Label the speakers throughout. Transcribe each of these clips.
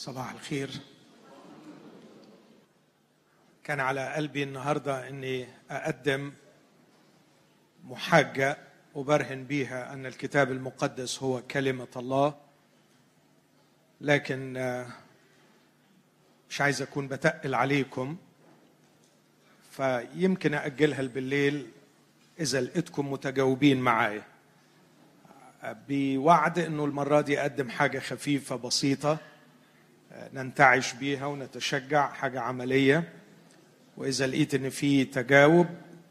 Speaker 1: صباح الخير. كان على قلبي النهارده إني أقدم محاجة وبرهن بيها أن الكتاب المقدس هو كلمة الله لكن آه، مش عايز أكون بتقل عليكم فيمكن اجلها بالليل إذا لقيتكم متجاوبين معايا. بوعد إنه المرة دي أقدم حاجة خفيفة بسيطة. ننتعش بيها ونتشجع حاجة عملية. وإذا لقيت إن في تجاوب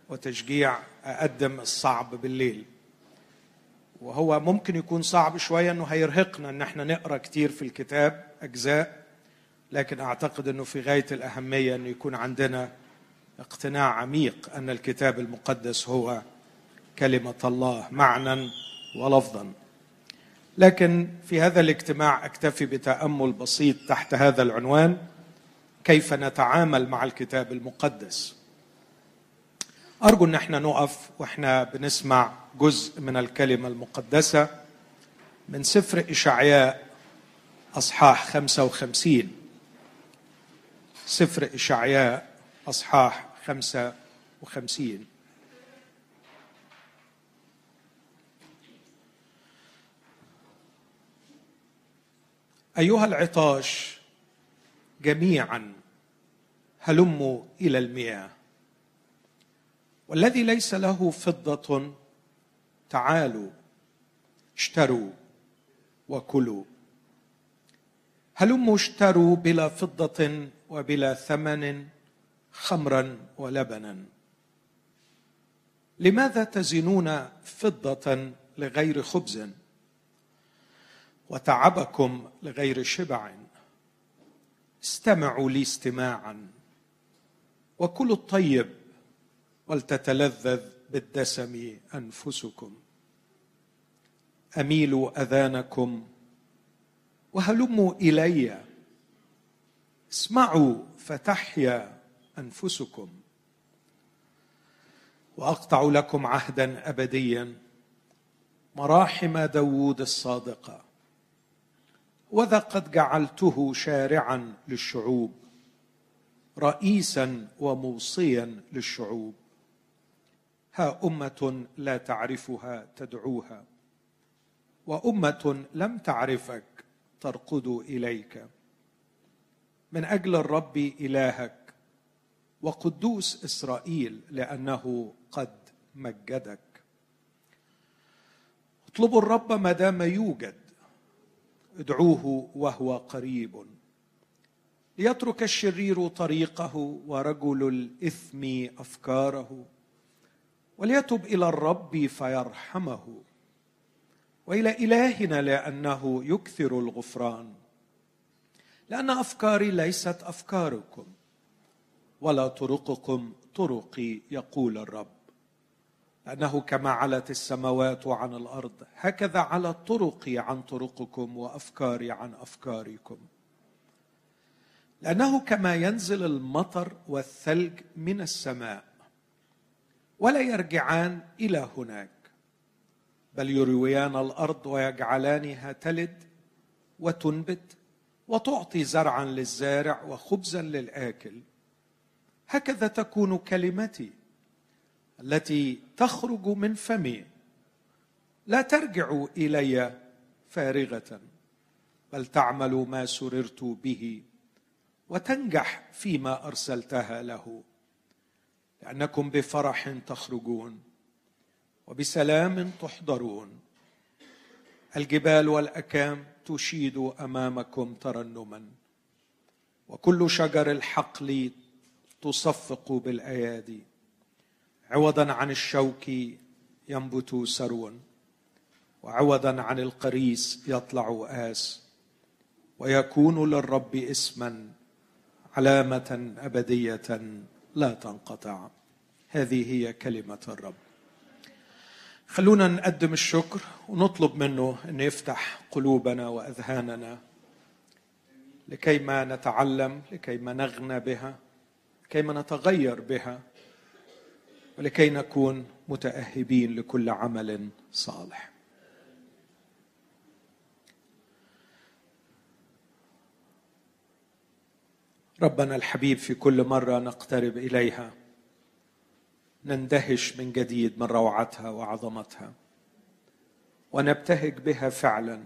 Speaker 1: وتشجيع أقدم الصعب بالليل. وهو ممكن يكون صعب شوية إنه هيرهقنا إن إحنا نقرأ كتير في الكتاب أجزاء. لكن أعتقد إنه في غاية الأهمية إنه يكون عندنا اقتناع عميق أن الكتاب المقدس هو كلمة الله معنى ولفظا. لكن في هذا الاجتماع أكتفي بتأمل بسيط تحت هذا العنوان كيف نتعامل مع الكتاب المقدس؟ أرجو أن إحنا نقف وإحنا بنسمع جزء من الكلمة المقدسة من سفر إشعياء أصحاح 55 سفر إشعياء أصحاح 55 أيها العطاش جميعا هلموا إلى المياه والذي ليس له فضة تعالوا اشتروا وكلوا. هلموا اشتروا بلا فضة وبلا ثمن خمرا ولبنا. لماذا تزنون فضة لغير خبز؟ وتعبكم لغير شبع. استمعوا لي استماعا وكلوا الطيب ولتتلذذ بالدسم أنفسكم. أميلوا أذانكم وهلموا إلي. اسمعوا فتحيا أنفسكم. وأقطع لكم عهدا ابديا مراحم داوود الصادقه وذا قد جعلته شارعا للشعوب رئيسا وموصيا للشعوب. ها امه لا تعرفها تدعوها وامه لم تعرفك ترقد إليك. من أجل الرب إلهك وقدوس إسرائيل لأنه قد مجدك. اطلبوا الرب ما دام يوجد ادعوه وهو قريب. ليترك الشرير طريقه ورجل الإثم أفكاره وليتب إلى الرب فيرحمه. وإلى إلهنا لأنه يكثر الغفران. لأن أفكاري ليست أفكاركم ولا طرقكم طرقي يقول الرب. لأنه كما علت السماوات عن الأرض هكذا على طرقي عن طرقكم وأفكاري عن أفكاركم. لأنه كما ينزل المطر والثلج من السماء ولا يرجعان إلى هناك بل يرويان الأرض ويجعلانها تلد وتنبت وتعطي زرعا للزارع وخبزا للآكل. هكذا تكون كلمتي التي تخرج من فمي. لا ترجع إلي فارغة بل تعمل ما سررت به وتنجح فيما أرسلتها له. لأنكم بفرح تخرجون وبسلام تحضرون. الجبال والأكام تشيد أمامكم ترنما وكل شجر الحقل تصفق بالأيادي. عوضا عن الشوك ينبت سرو وعوضا عن القريس يطلع آس ويكون للرب اسما علامة أبدية لا تنقطع. هذه هي كلمة الرب. خلونا نقدم الشكر ونطلب منه أن يفتح قلوبنا وأذهاننا لكيما نتعلم لكيما نغنى بها لكيما نتغير بها. ولكي نكون متأهبين لكل عمل صالح. ربنا الحبيب في كل مرة نقترب إليها نندهش من جديد من روعتها وعظمتها ونبتهج بها فعلا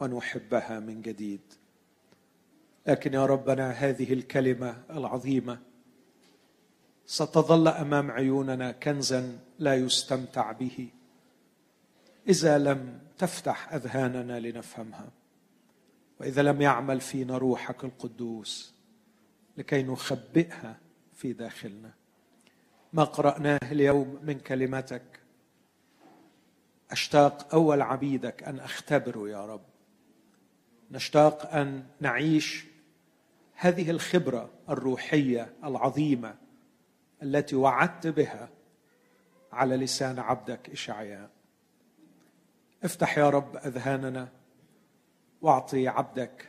Speaker 1: ونحبها من جديد. لكن يا ربنا هذه الكلمة العظيمة ستظل أمام عيوننا كنزا لا يستمتع به. إذا لم تفتح أذهاننا لنفهمها وإذا لم يعمل فينا روحك القدوس لكي نخبئها في داخلنا. ما قرأناه اليوم من كلمتك. أشتاق أول عبيدك أن اختبره يا رب. نشتاق أن نعيش هذه الخبرة الروحية العظيمة التي وعدت بها على لسان عبدك إشعياء. افتح يا رب أذهاننا واعطي عبدك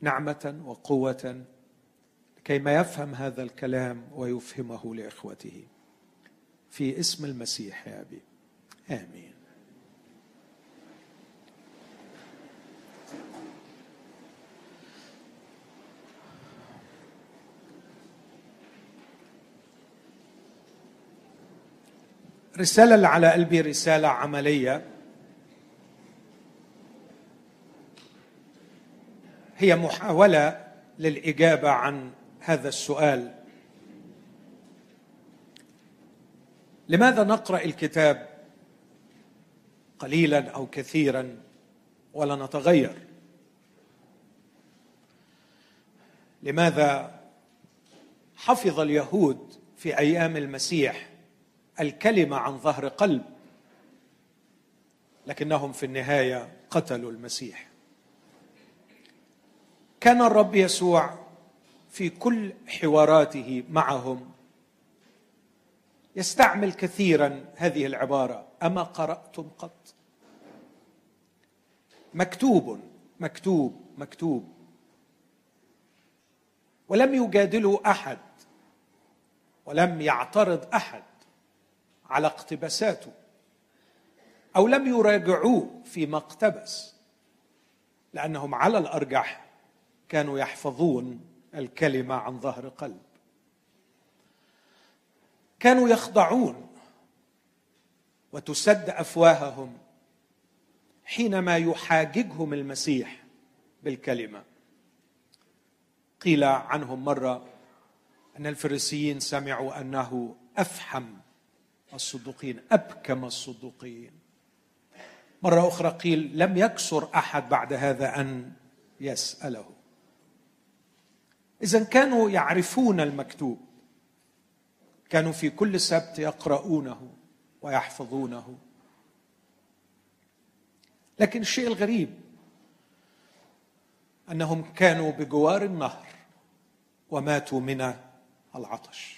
Speaker 1: نعمة وقوة كيما يفهم هذا الكلام ويفهمه لإخوته. في اسم المسيح يا أبي. آمين. رسالة اللي على قلبي رسالة عملية. هي محاولة للإجابة عن هذا السؤال. لماذا نقرأ الكتاب قليلا أو كثيرا ولا نتغير؟ لماذا حفظ اليهود في أيام المسيح الكلمة عن ظهر قلب لكنهم في النهاية قتلوا المسيح. كان الرب يسوع في كل حواراته معهم يستعمل كثيرا هذه العبارة. أما قرأتم قط؟ مكتوب مكتوب مكتوب. ولم يجادلوا أحد ولم يعترض أحد. على اقتباساته أو لم يراجعوه فيما اقتبس. لأنهم على الأرجح كانوا يحفظون الكلمة عن ظهر قلب. كانوا يخضعون وتسد أفواههم حينما يحاججهم المسيح بالكلمة. قيل عنهم مرة أن الفريسيين سمعوا أنه افحم الصدوقين أبكم الصدوقين. مرة أخرى قيل لم يكسر أحد بعد هذا أن يسأله. اذا كانوا يعرفون المكتوب. كانوا في كل سبت يقرؤونه ويحفظونه. لكن الشيء الغريب أنهم كانوا بجوار النهر وماتوا من العطش.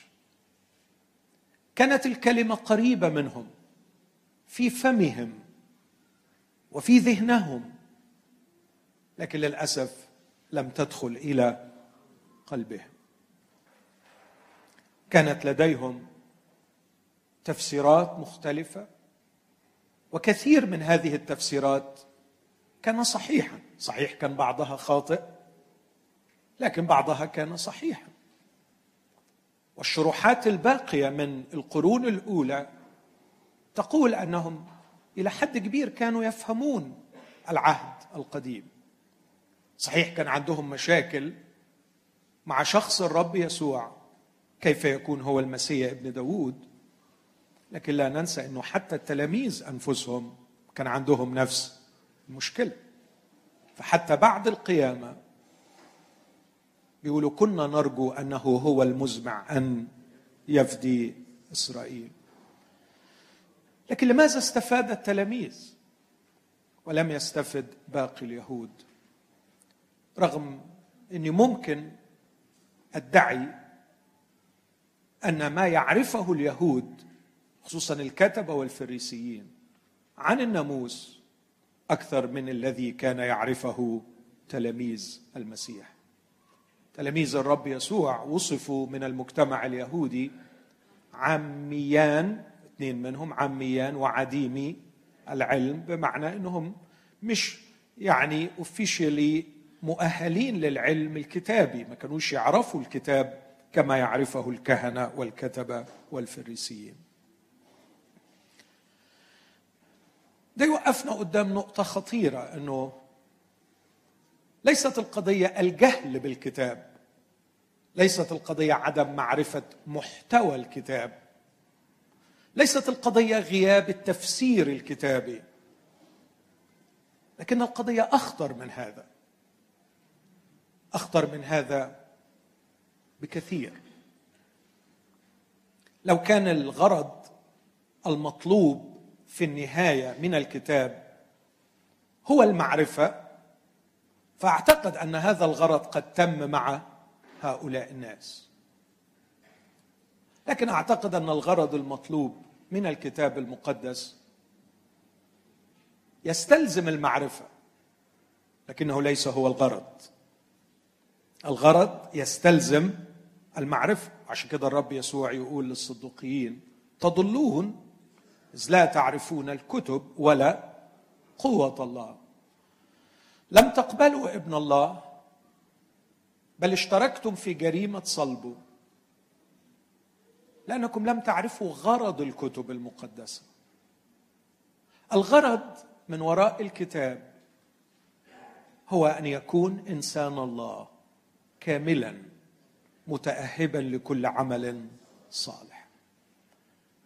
Speaker 1: كانت الكلمة قريبة منهم في فمهم وفي ذهنهم لكن للأسف لم تدخل إلى قلبهم كانت لديهم تفسيرات مختلفة وكثير من هذه التفسيرات كان صحيحا. صحيح كان بعضها خاطئ لكن بعضها كان صحيحا. والشروحات الباقية من القرون الأولى تقول أنهم إلى حد كبير كانوا يفهمون العهد القديم. صحيح كان عندهم مشاكل مع شخص الرب يسوع كيف يكون هو المسيح ابن داود لكن لا ننسى إنه حتى التلاميذ أنفسهم كان عندهم نفس المشكلة. فحتى بعد القيامة بيقولوا كنا نرجو أنه هو المزمع أن يفدي إسرائيل. لكن لماذا استفاد التلاميذ ولم يستفد باقي اليهود؟ رغم إني ممكن أدعي أن ما يعرفه اليهود خصوصا الكتبه والفريسيين عن الناموس أكثر من الذي كان يعرفه تلاميذ المسيح. تلاميذ الرب يسوع وصفوا من المجتمع اليهودي عاميان اثنين منهم عاميان وعديمي العلم بمعنى إنهم مش يعني اوفيشلي مؤهلين للعلم الكتابي ما كانوش يعرفوا الكتاب كما يعرفه الكهنة والكتبة والفريسيين. ده يوقفنا قدام نقطة خطيرة إنه ليست القضية الجهل بالكتاب. ليست القضية عدم معرفة محتوى الكتاب. ليست القضية غياب التفسير الكتابي لكن القضية أخطر من هذا. أخطر من هذا بكثير. لو كان الغرض المطلوب في النهاية من الكتاب هو المعرفة فأعتقد أن هذا الغرض قد تم مع هؤلاء الناس. لكن أعتقد أن الغرض المطلوب من الكتاب المقدس يستلزم المعرفة لكنه ليس هو الغرض. الغرض يستلزم المعرفة. عشان كده الرب يسوع يقول للصدوقيين تضلون إذ لا تعرفون الكتب ولا قوة الله. لم تقبلوا ابن الله بل اشتركتم في جريمة صلبه. لأنكم لم تعرفوا غرض الكتب المقدسة. الغرض من وراء الكتاب هو أن يكون إنسان الله كاملا متاهبا لكل عمل صالح.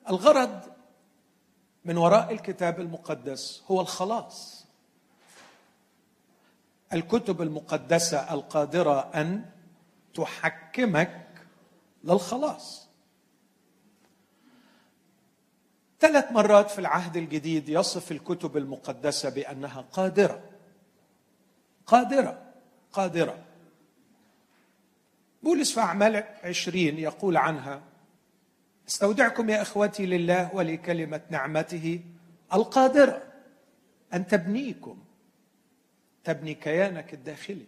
Speaker 1: الغرض من وراء الكتاب المقدس هو الخلاص. الكتب المقدسة القادرة أن تحكمك للخلاص. ثلاث مرات في العهد الجديد يصف الكتب المقدسة بأنها قادرة. قادرة قادرة. بولس في أعمال عشرين يقول عنها أستودعكم يا إخوتي لله ولكلمة نعمته القادرة. أن تبنيكم تبني كيانك الداخلي.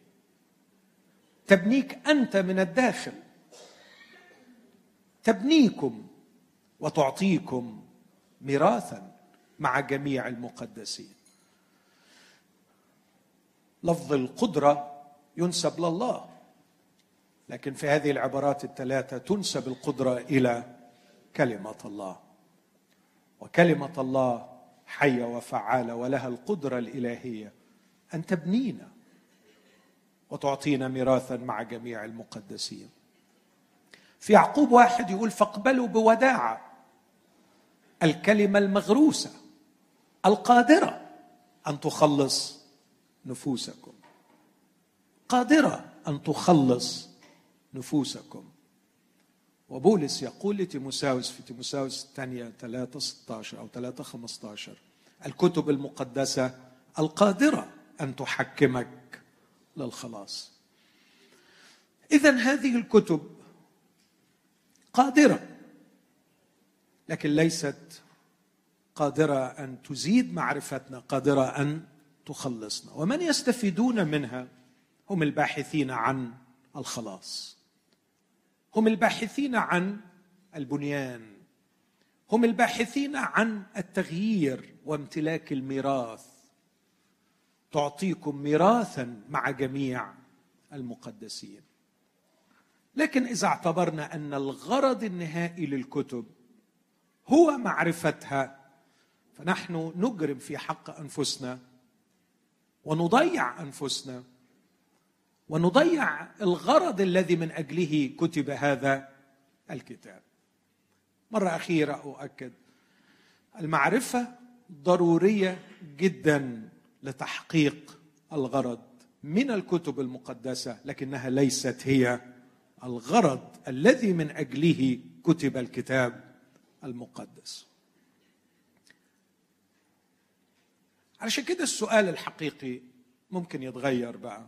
Speaker 1: تبنيك أنت من الداخل. تبنيكم وتعطيكم ميراثا مع جميع المقدسين. لفظ القدرة ينسب لله لكن في هذه العبارات الثلاثة تنسب القدرة إلى كلمة الله. وكلمة الله حية وفعالة ولها القدرة الإلهية. أن تبنينا وتعطينا ميراثا مع جميع المقدسين. في يعقوب واحد يقول فاقبلوا بوداعة الكلمة المغروسة القادرة أن تخلص نفوسكم. قادرة أن تخلص نفوسكم. وبولس يقول لتيموساوس في تيموساوس الثانية 3 16 أو 3 15 الكتب المقدسة القادرة أن تحكمك للخلاص. إذا هذه الكتب قادرة لكن ليست قادرة أن تزيد معرفتنا قادرة أن تخلصنا. ومن يستفيدون منها هم الباحثين عن الخلاص. هم الباحثين عن البنيان. هم الباحثين عن التغيير وامتلاك الميراث. تعطيكم ميراثا مع جميع المقدسين. لكن إذا اعتبرنا أن الغرض النهائي للكتب هو معرفتها فنحن نجرم في حق أنفسنا ونضيع أنفسنا ونضيع الغرض الذي من أجله كتب هذا الكتاب. مرة أخيرة أؤكد المعرفة ضرورية جدا. لتحقيق الغرض من الكتب المقدسة لكنها ليست هي الغرض الذي من أجله كتب الكتاب المقدس. علشان كده السؤال الحقيقي ممكن يتغير بقى.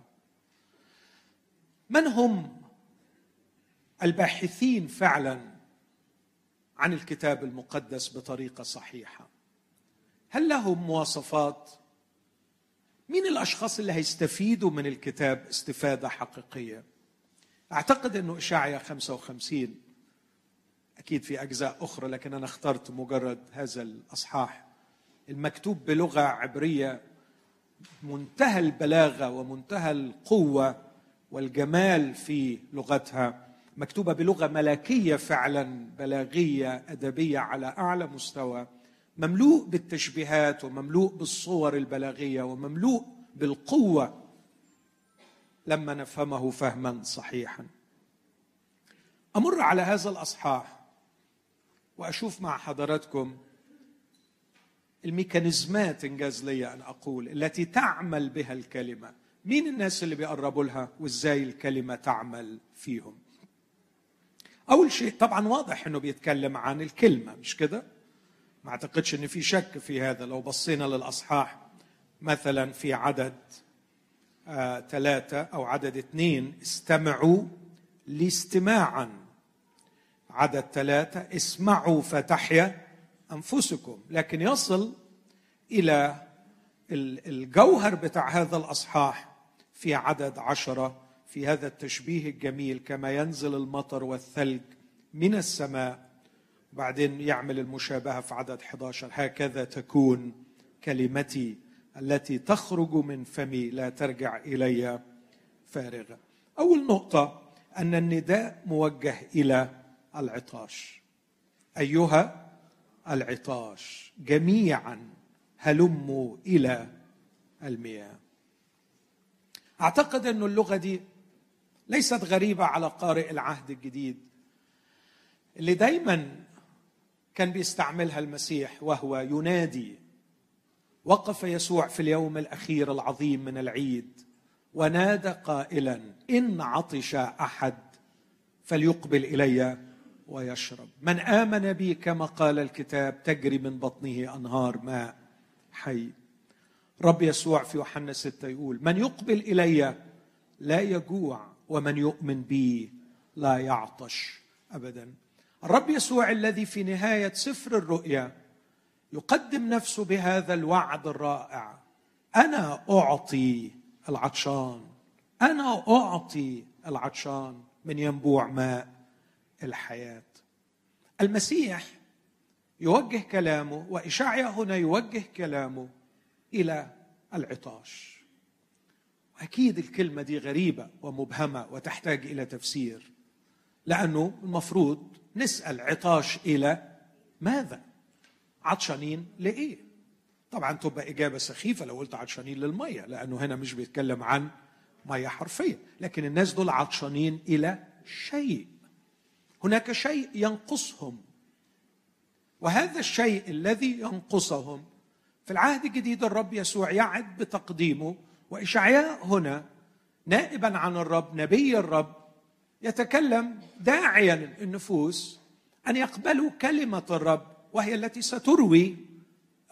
Speaker 1: من هم الباحثين فعلا عن الكتاب المقدس بطريقة صحيحة؟ هل لهم مواصفات؟ مين الأشخاص اللي هيستفيدوا من الكتاب استفادة حقيقية؟ أعتقد إنه اشعيا 55 أكيد في أجزاء أخرى لكن أنا اخترت مجرد هذا الأصحاح. المكتوب بلغة عبرية منتهى البلاغة ومنتهى القوة والجمال في لغتها. مكتوبة بلغة ملكية فعلا بلاغية أدبية على أعلى مستوى. مملوء بالتشبيهات ومملوء بالصور البلاغية ومملوء بالقوة لما نفهمه فهما صحيحا. أمر على هذا الأصحاح وأشوف مع حضراتكم الميكانيزمات إنجاز لي أن أقول التي تعمل بها الكلمة. مين الناس اللي بيقربوا لها وإزاي الكلمة تعمل فيهم؟ أول شيء طبعا واضح إنه بيتكلم عن الكلمة مش كده؟ ما اعتقدش إن في شك في هذا. لو بصينا للأصحاح مثلا في عدد آه ثلاثة أو عدد اثنين استمعوا لاستماعا. عدد ثلاثة اسمعوا فتحيا أنفسكم. لكن يصل إلى الجوهر بتاع هذا الأصحاح في عدد عشرة في هذا التشبيه الجميل كما ينزل المطر والثلج من السماء وبعدين يعمل المشابهة في عدد 11 هكذا تكون كلمتي التي تخرج من فمي لا ترجع إلي فارغة. أول نقطة أن النداء موجه إلى العطاش. أيها العطاش جميعا هلموا إلى المياه. أعتقد أن اللغة دي ليست غريبة على قارئ العهد الجديد. اللي دايما كان بيستعملها المسيح وهو ينادي. وقف يسوع في اليوم الأخير العظيم من العيد ونادى قائلا إن عطش أحد فليقبل إلي ويشرب. من آمن بي كما قال الكتاب تجري من بطنه أنهار ماء حي. رب يسوع في يوحنا ستة يقول من يقبل إلي لا يجوع ومن يؤمن بي لا يعطش أبدا. الرب يسوع الذي في نهاية سفر الرؤيا يقدم نفسه بهذا الوعد الرائع. أنا أعطي العطشان. أنا أعطي العطشان من ينبوع ماء الحياة. المسيح يوجه كلامه وإشعيا هنا يوجه كلامه إلى العطاش. أكيد الكلمة دي غريبة ومبهمة وتحتاج إلى تفسير لأنه المفروض نسأل عطاش إلى ماذا؟ عطشانين لإيه؟ طبعا تبقى إجابة سخيفة لو قلت عطشانين للمية لأنه هنا مش بيتكلم عن مية حرفية لكن الناس دول عطشانين إلى شيء هناك شيء ينقصهم وهذا الشيء الذي ينقصهم في العهد الجديد الرب يسوع يعد بتقديمه وإشعياء هنا نائبا عن الرب نبي الرب يتكلم داعيا النفوس أن يقبلوا كلمة الرب وهي التي ستروي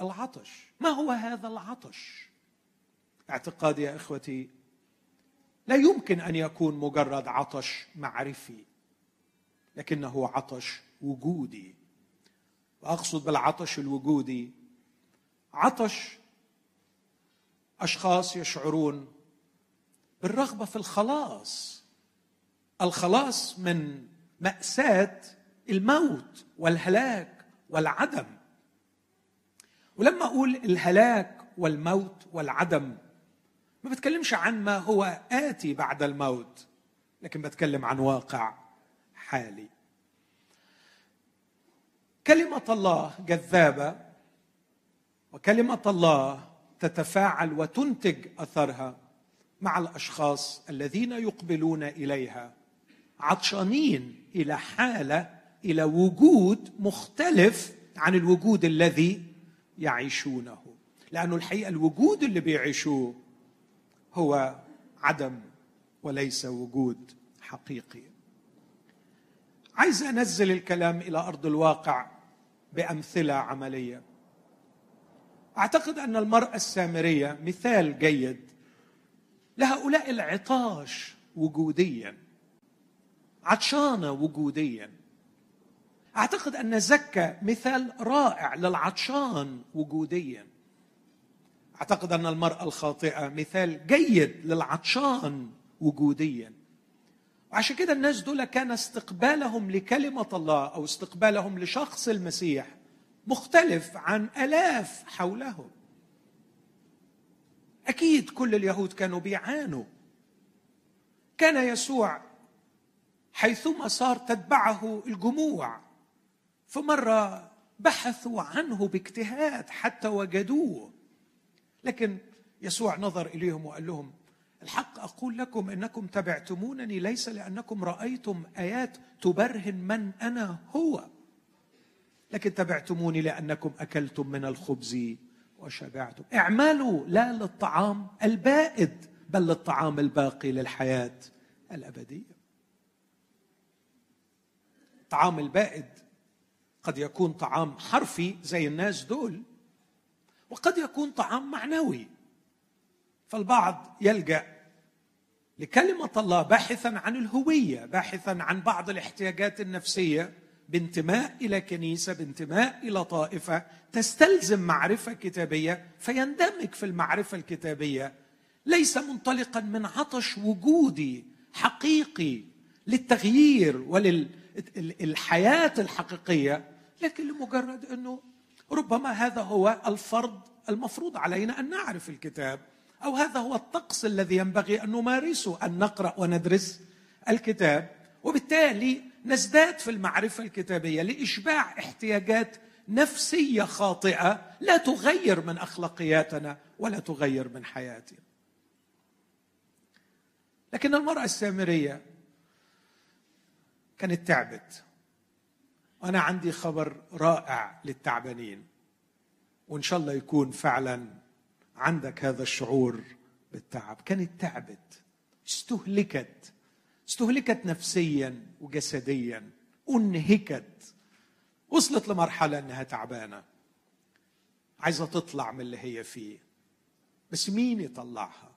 Speaker 1: العطش. ما هو هذا العطش؟ اعتقادي يا إخوتي لا يمكن أن يكون مجرد عطش معرفي لكنه عطش وجودي. وأقصد بالعطش الوجودي عطش أشخاص يشعرون بالرغبة في الخلاص. الخلاص من مأساة الموت والهلاك والعدم. ولما أقول الهلاك والموت والعدم ما بتكلمش عن ما هو آتي بعد الموت لكن بتكلم عن واقع حالي. كلمة الله جذابة وكلمة الله تتفاعل وتنتج أثرها مع الأشخاص الذين يقبلون إليها. عطشانين إلى حالة إلى وجود مختلف عن الوجود الذي يعيشونه. لأنه الحقيقة الوجود اللي بيعيشوه هو عدم وليس وجود حقيقي. عايز أنزل الكلام إلى أرض الواقع بأمثلة عملية. أعتقد أن المرأة السامرية مثال جيد لهؤلاء العطاش وجوديا. عطشانه وجوديا. أعتقد أن زكا مثال رائع للعطشان وجوديا. أعتقد أن المرأة الخاطئة مثال جيد للعطشان وجوديا. وعشان كده الناس دول كان استقبالهم لكلمة الله أو استقبالهم لشخص المسيح مختلف عن آلاف حولهم أكيد كل اليهود كانوا بيعانوا. كان يسوع حيثما صار تتبعه الجموع. فمرة بحثوا عنه باجتهاد حتى وجدوه. لكن يسوع نظر إليهم وقال لهم الحق أقول لكم أنكم تبعتمونني ليس لأنكم رأيتم آيات تبرهن من أنا هو. لكن تبعتموني لأنكم أكلتم من الخبز وشبعتم. اعملوا لا للطعام البائد بل للطعام الباقي للحياة الأبدية. الطعام البائد. قد يكون طعام حرفي زي الناس دول. وقد يكون طعام معنوي. فالبعض يلجأ لكلمة الله باحثا عن الهوية باحثا عن بعض الاحتياجات النفسية. بانتماء إلى كنيسة بانتماء إلى طائفة تستلزم معرفة كتابية فيندمج في المعرفة الكتابية. ليس منطلقا من عطش وجودي حقيقي للتغيير وللحياه الحقيقية لكن لمجرد أنه ربما هذا هو الفرض المفروض علينا أن نعرف الكتاب أو هذا هو الطقس الذي ينبغي أن نمارسه أن نقرأ وندرس الكتاب. وبالتالي نزداد في المعرفة الكتابية لإشباع احتياجات نفسية خاطئة لا تغير من أخلاقياتنا ولا تغير من حياتنا. لكن المرأة السامرية كانت تعبت. وأنا عندي خبر رائع للتعبانين وإن شاء الله يكون فعلا عندك هذا الشعور بالتعب. كانت تعبت استهلكت استهلكت نفسيا وجسديا أنهكت وصلت لمرحلة إنها تعبانة. عايزة تطلع من اللي هي فيه. بس مين يطلعها؟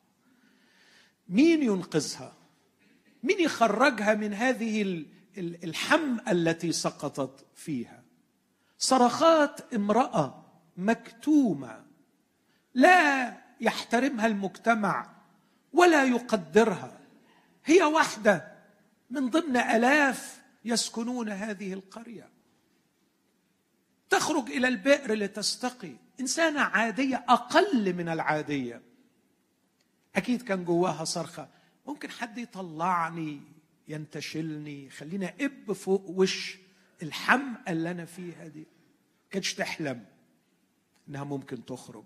Speaker 1: مين ينقذها؟ مين يخرجها من هذه الحم التي سقطت فيها. صرخات امرأة مكتومة لا يحترمها المجتمع ولا يقدرها. هي واحدة من ضمن آلاف يسكنون هذه القرية. تخرج إلى البئر لتستقي. إنسانة عادية أقل من العادية. أكيد كان جواها صرخة. ممكن حد يطلعني؟ ينتشلني خليني أب فوق وش الحمقى اللي أنا فيها دي. كانتش تحلم إنها ممكن تخرج.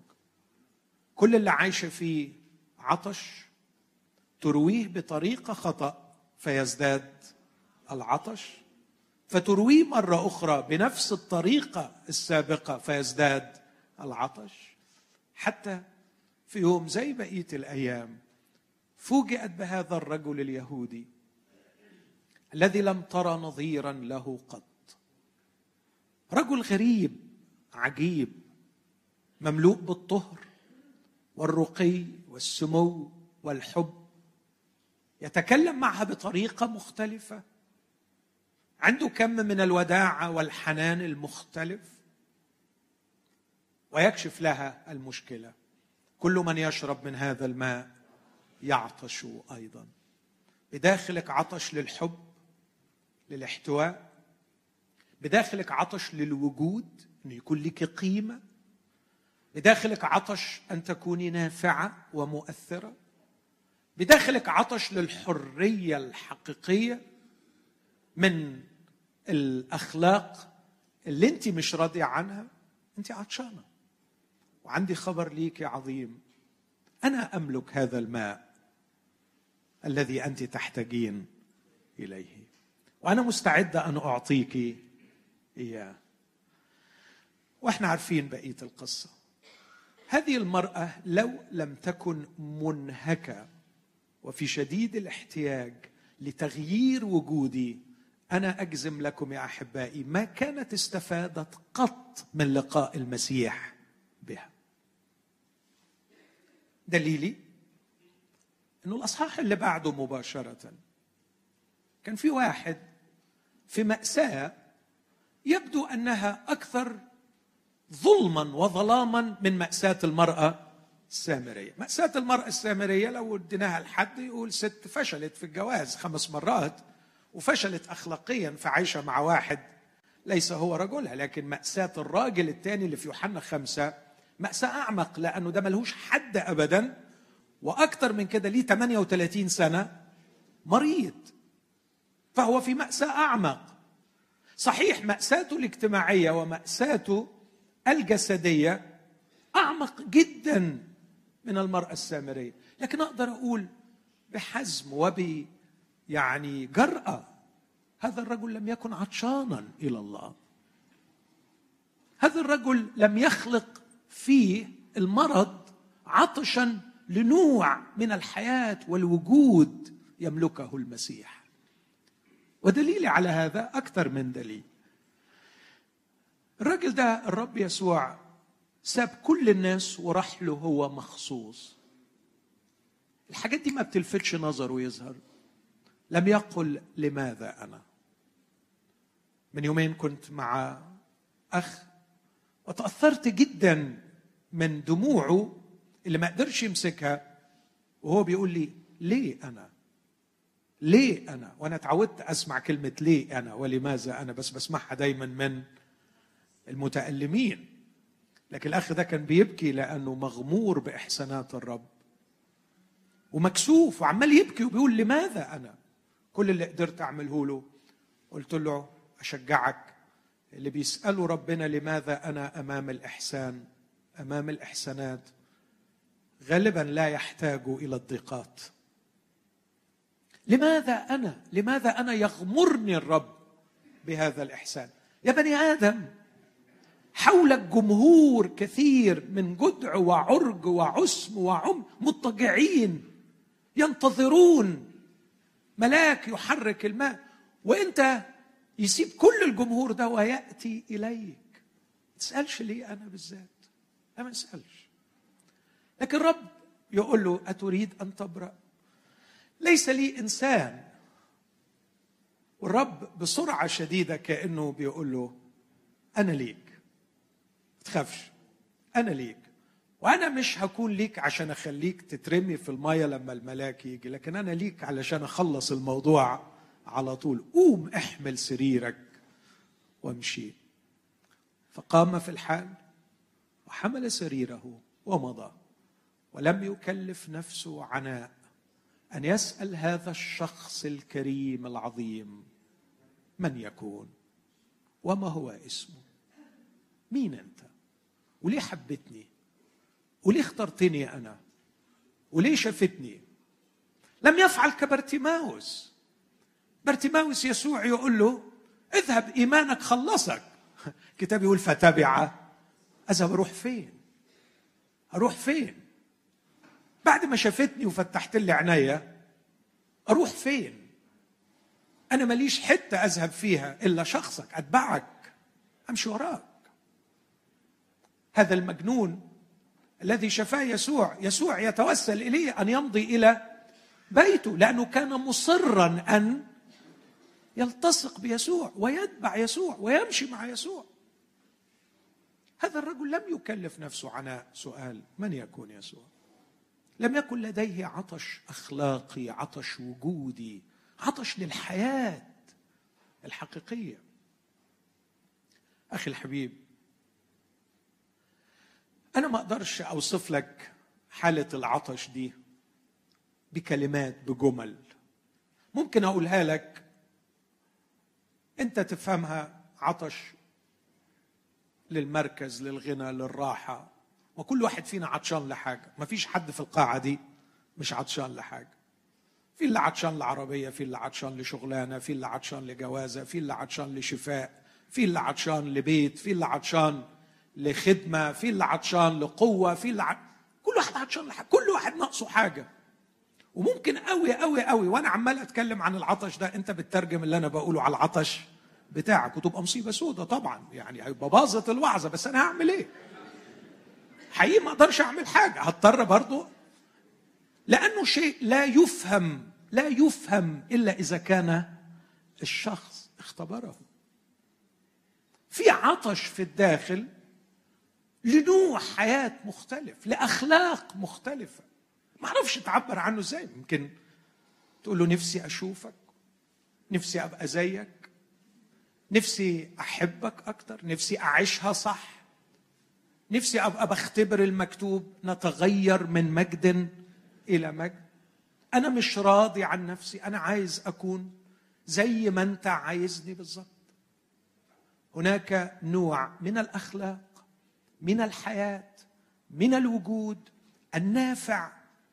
Speaker 1: كل اللي عايشة فيه عطش ترويه بطريقة خطأ فيزداد العطش. فترويه مرة أخرى بنفس الطريقة السابقة فيزداد العطش. حتى في يوم زي بقية الأيام فوجئت بهذا الرجل اليهودي. الذي لم ترى نظيرا له قط. رجل غريب عجيب مملوء بالطهر والرقي والسمو والحب يتكلم معها بطريقة مختلفة عنده كم من الوداعه والحنان المختلف ويكشف لها المشكلة. كل من يشرب من هذا الماء يعطش أيضا. بداخلك عطش للحب للاحتواء بداخلك عطش للوجود إنه يكون لك قيمة بداخلك عطش أن تكوني نافعة ومؤثرة بداخلك عطش للحرية الحقيقية من الأخلاق اللي أنت مش راضية عنها أنت عطشانة. وعندي خبر ليك عظيم. أنا أملك هذا الماء الذي أنت تحتاجين إليه. وأنا مستعده أن أعطيك إياه. وإحنا عارفين بقية القصة. هذه المرأة لو لم تكن منهكة وفي شديد الاحتياج لتغيير وجودي أنا أجزم لكم يا أحبائي ما كانت استفادت قط من لقاء المسيح بها. دليلي؟ إنه الأصحاح اللي بعده مباشرة. كان في واحد في مأساة يبدو أنها أكثر ظلما وظلاما من مأساة المرأة السامرية. مأساة المرأة السامرية لو اديناها لحد يقول ست فشلت في الجواز خمس مرات وفشلت اخلاقيا في عيشه مع واحد ليس هو رجلها لكن مأساة الراجل الثاني اللي في يوحنا خمسة مأساة أعمق لأنه ده ملهوش حد ابدا وأكثر من كده ليه 38 سنة مريض. فهو في مأساة أعمق. صحيح ماساته الاجتماعية وماساته الجسدية أعمق جدا من المرأة السامرية. لكن أقدر أقول بحزم وب يعني جرأة هذا الرجل لم يكن عطشانا إلى الله. هذا الرجل لم يخلق فيه المرض عطشا لنوع من الحياة والوجود يملكه المسيح. ودليلي على هذا أكثر من دليل. الراجل ده الرب يسوع ساب كل الناس وراح له هو مخصوص. الحاجات دي ما بتلفتش نظره يظهر لم يقل لماذا أنا؟ من يومين كنت مع أخ وتأثرت جدا من دموعه اللي ما قدرش يمسكها وهو بيقول لي ليه أنا؟ ليه أنا؟ وأنا اتعودت أسمع كلمة ليه أنا ولماذا أنا؟ بس بسمعها دايما من المتألمين. لكن الأخ ده كان بيبكي لأنه مغمور بإحسانات الرب. ومكسوف وعمال يبكي وبيقول لماذا أنا؟ كل اللي قدرت أعمله له. قلت له أشجعك. اللي بيسألوا ربنا لماذا أنا أمام الإحسان؟ أمام الإحسانات. غالبا لا يحتاج إلى الضيقات. لماذا أنا؟ لماذا أنا يغمرني الرب بهذا الإحسان؟ يا بني آدم حولك جمهور كثير من جدع وعرج وعسم وعم مضطجعين ينتظرون ملاك يحرك الماء وأنت يسيب كل الجمهور ده ويأتي إليك. ما تسألش ليه أنا بالذات؟ لا ما أسألش. لكن الرب يقول له أتريد أن تبرأ؟ ليس لي إنسان. والرب بسرعة شديدة كأنه بيقول له أنا ليك. ما تخافش أنا ليك. وأنا مش هكون ليك عشان أخليك تترمي في المية لما الملاك يجي لكن أنا ليك علشان أخلص الموضوع على طول. قوم احمل سريرك وامشي. فقام في الحال وحمل سريره ومضى ولم يكلف نفسه عناء. أن يسأل هذا الشخص الكريم العظيم من يكون وما هو اسمه؟ مين أنت؟ وليه حبتني؟ وليه اخترتني أنا؟ وليه شافتني؟ لم يفعل كبرتيماوس برتيماوس يسوع يقول له اذهب إيمانك خلصك. كتاب يقول فتبع. أذهب أروح فين؟ أروح فين؟ بعد ما شافتني وفتحت لي عينيا أروح فين؟ أنا ماليش حتة أذهب فيها إلا شخصك أتبعك أمشي وراك. هذا المجنون الذي شفاه يسوع يسوع يتوسل اليه أن يمضي إلى بيته لأنه كان مصرا أن يلتصق بيسوع ويتبع يسوع ويمشي مع يسوع. هذا الرجل لم يكلف نفسه عناء سؤال من يكون يسوع؟ لم يكن لديه عطش أخلاقي عطش وجودي عطش للحياة الحقيقية. أخي الحبيب أنا ما أقدرش أوصف لك حالة العطش دي بكلمات بجمل. ممكن أقولها لك أنت تفهمها عطش للمركز للغنى للراحة. وكل واحد فينا عطشان لحاجة. ما فيش حد في القاعة دي مش عطشان لحاجة. في اللي عطشان لعربية في اللي عطشان لشغلانة في اللي عطشان لجوازة في اللي عطشان لشفاء في اللي عطشان لبيت في اللي عطشان لخدمة في اللي عطشان لقوة في اللي عط... كل واحد عطشان لحاجة. كل واحد ناقصه حاجة. وممكن قوي قوي قوي وأنا عمال أتكلم عن العطش ده أنت بتترجم اللي أنا بقوله على العطش بتاعك وتبقى مصيبة سودة طبعا. يعني هيبقى باظت الوعظة بس أنا هعمل إيه؟ حقيقي ما أقدرش اعمل حاجة. هضطر برضه لأنه شيء لا يفهم لا يفهم إلا إذا كان الشخص اختبره. في عطش في الداخل لنوع حياة مختلف لأخلاق مختلفة. ما أعرفش تعبر عنه إزاي. يمكن تقول له نفسي أشوفك نفسي أبقى زيك نفسي أحبك أكتر نفسي أعيشها صح. نفسي أبقى بختبر المكتوب نتغير من مجد إلى مجد. أنا مش راضي عن نفسي أنا عايز أكون زي ما أنت عايزني بالظبط. هناك نوع من الأخلاق من الحياة من الوجود النافع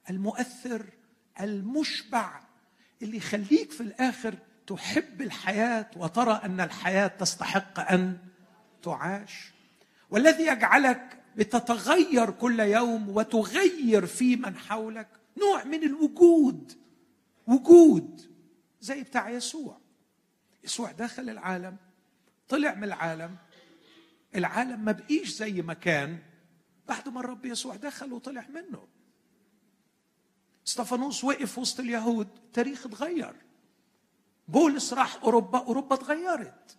Speaker 1: المؤثر المشبع اللي يخليك في الآخر تحب الحياة وترى أن الحياة تستحق أن تعاش. والذي يجعلك بتتغير كل يوم وتغير في من حولك نوع من الوجود وجود زي بتاع يسوع. يسوع دخل العالم طلع من العالم. العالم ما بقيش زي ما كان بعد ما الرب يسوع دخل وطلع منه. استفانوس وقف وسط اليهود التاريخ اتغير. بولس راح أوروبا أوروبا اتغيرت.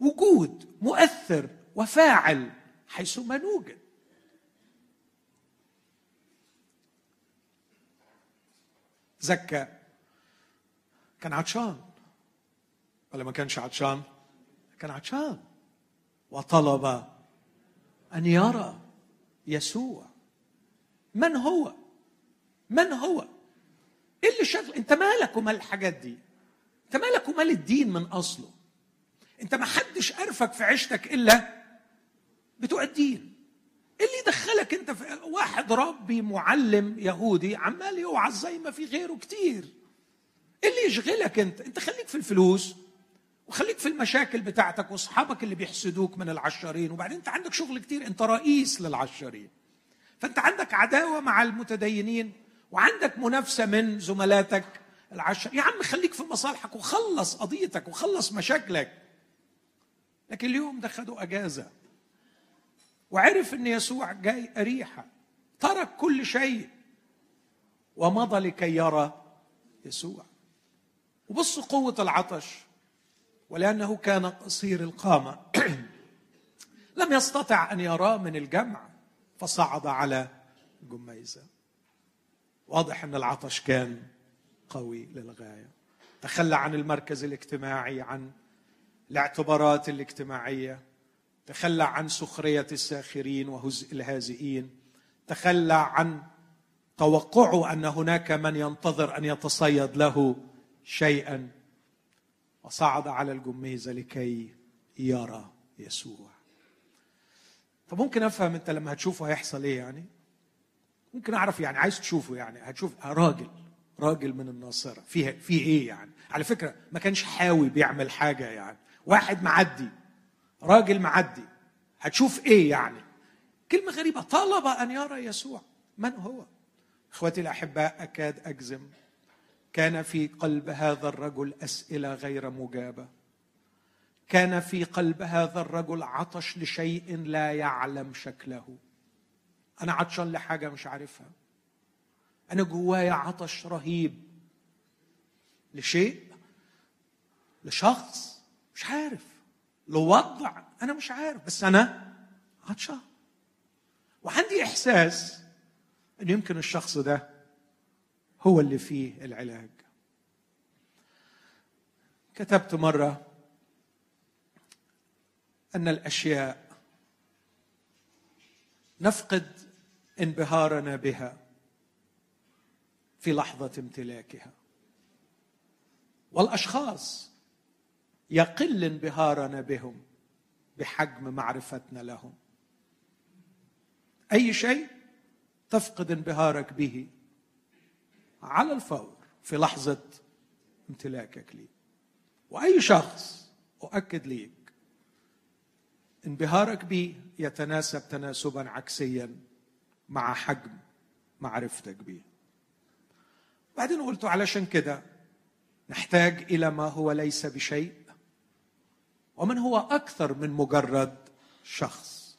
Speaker 1: وجود مؤثر وفاعل حيثما نوجد. زكى كان عطشان. ولا ما كانش عطشان؟ كان عطشان. وطلب أن يرى يسوع. من هو؟ من هو؟ إيه اللي شغل أنت مالك ومال الحاجات دي؟ أنت مالك ومال الدين من أصله؟ انت ما حدش عرفك في عيشتك إلا بتوع الدين. اللي يدخلك انت في واحد ربي معلم يهودي عمال يوعظ زي ما في غيره كتير. اللي يشغلك انت انت خليك في الفلوس وخليك في المشاكل بتاعتك واصحابك اللي بيحسدوك من العشارين وبعدين انت عندك شغل كتير انت رئيس للعشارين فانت عندك عداوة مع المتدينين وعندك منافسة من زملاتك العشر. يا عم خليك في مصالحك وخلص قضيتك وخلص مشاكلك. لكن اليوم ده خدوا أجازة. وعرف إن يسوع جاي أريحة. ترك كل شيء. ومضى لكي يرى يسوع. وبص قوة العطش. ولأنه كان قصير القامة. لم يستطع أن يراه من الجمع. فصعد على جميزة. واضح إن العطش كان قوي للغاية. تخلى عن المركز الاجتماعي عن الاعتبارات الاجتماعية تخلى عن سخرية الساخرين وهزء الهازئين تخلى عن توقعه أن هناك من ينتظر أن يتصيد له شيئا وصعد على الجميزه لكي يرى يسوع. طب ممكن أفهم أنت لما هتشوفه هيحصل إيه يعني؟ ممكن أعرف يعني عايز تشوفه يعني هتشوف راجل راجل من الناصرة. فيه في إيه يعني؟ على فكرة ما كانش حاوي بيعمل حاجة يعني. واحد معدي راجل معدي. هتشوف إيه يعني؟ كلمة غريبة. طلب أن يرى يسوع. من هو؟ إخوتي الأحباء أكاد أجزم. كان في قلب هذا الرجل أسئلة غير مجابة. كان في قلب هذا الرجل عطش لشيء لا يعلم شكله. أنا عطشان لحاجة مش عارفها. أنا جوايا عطش رهيب. لشيء؟ لشخص؟ مش عارف. لوضع أنا مش عارف بس أنا عطشان. وعندي إحساس إن يمكن الشخص ده هو اللي فيه العلاج. كتبت مرة أن الأشياء نفقد انبهارنا بها في لحظة امتلاكها. والأشخاص يقل انبهارنا بهم بحجم معرفتنا لهم. أي شيء تفقد انبهارك به على الفور في لحظة امتلاكك لي. وأي شخص أؤكد ليك انبهارك به يتناسب تناسبا عكسيا مع حجم معرفتك به. بعدين قلت علشان كده نحتاج إلى ما هو ليس بشيء ومن هو أكثر من مجرد شخص؟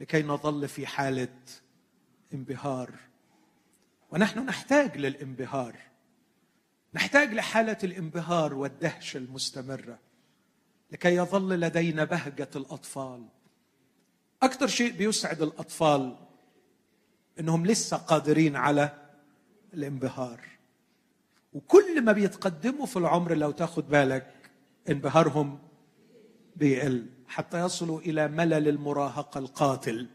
Speaker 1: لكي نظل في حالة انبهار. ونحن نحتاج للانبهار. نحتاج لحالة الانبهار والدهشه المستمرة لكي يظل لدينا بهجة الأطفال. أكثر شيء بيسعد الأطفال إنهم لسه قادرين على الانبهار. وكل ما بيتقدموا في العمر لو تاخد بالك انبهارهم بيقل حتى يصلوا إلى ملل المراهقة القاتل.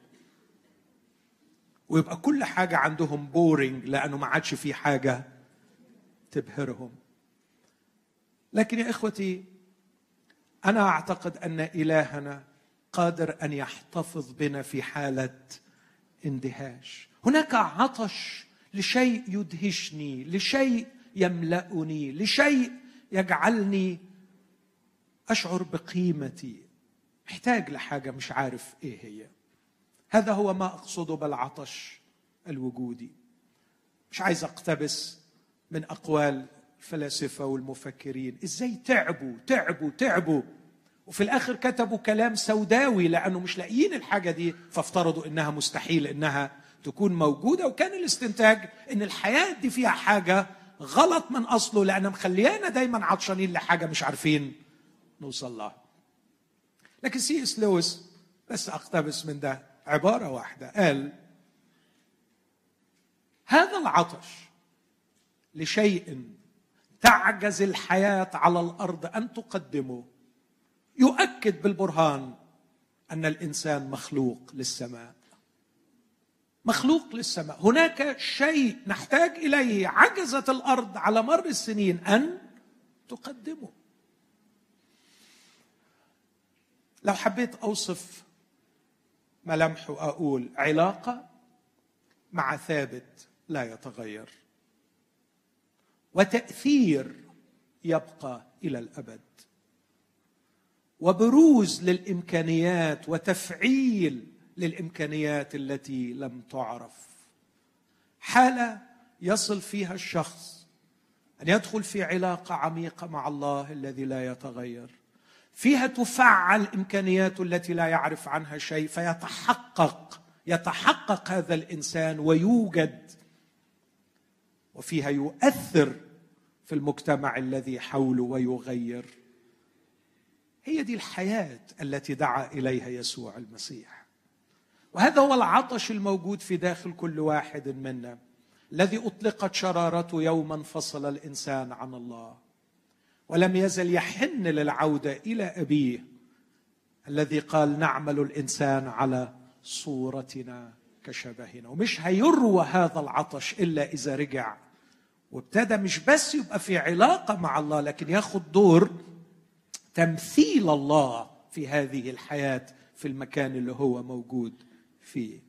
Speaker 1: ويبقى كل حاجة عندهم بورينج لأنه ما عادش في حاجة تبهرهم. لكن يا إخوتي أنا أعتقد أن إلهنا قادر أن يحتفظ بنا في حالة اندهاش. هناك عطش لشيء يدهشني لشيء يملأني لشيء يجعلني أشعر بقيمتي. محتاج لحاجة مش عارف إيه هي. هذا هو ما اقصده بالعطش الوجودي. مش عايز أقتبس من أقوال الفلاسفة والمفكرين. إزاي تعبوا تعبوا تعبوا. وفي الآخر كتبوا كلام سوداوي لأنه مش لاقيين الحاجة دي فافترضوا إنها مستحيل إنها تكون موجودة. وكان الاستنتاج إن الحياة دي فيها حاجة غلط من أصله لأن مخليانا دايما عطشانين لحاجة مش عارفين نوصل لها لكن سي إس لويس بس أقتبس من ده عبارة واحدة. قال هذا العطش لشيء تعجز الحياة على الأرض أن تقدمه يؤكد بالبرهان أن الإنسان مخلوق للسماء. مخلوق للسماء. هناك شيء نحتاج إليه عجزت الأرض على مر السنين أن تقدمه. لو حبيت أوصف ملامحه أقول علاقة مع ثابت لا يتغير. وتأثير يبقى إلى الأبد. وبروز للإمكانيات وتفعيل للإمكانيات التي لم تعرف. حالة يصل فيها الشخص أن يدخل في علاقة عميقة مع الله الذي لا يتغير. فيها تفعل امكانياته التي لا يعرف عنها شيء فيتحقق يتحقق هذا الإنسان ويوجد وفيها يؤثر في المجتمع الذي حوله ويغير. هي دي الحياة التي دعا إليها يسوع المسيح. وهذا هو العطش الموجود في داخل كل واحد منا الذي أطلقت شرارته يوما انفصل الإنسان عن الله. ولم يزل يحن للعودة إلى أبيه الذي قال نعمل الإنسان على صورتنا كشبهنا. ومش هيروى هذا العطش إلا إذا رجع وابتدى مش بس يبقى في علاقة مع الله لكن ياخد دور تمثيل الله في هذه الحياة في المكان اللي هو موجود فيه.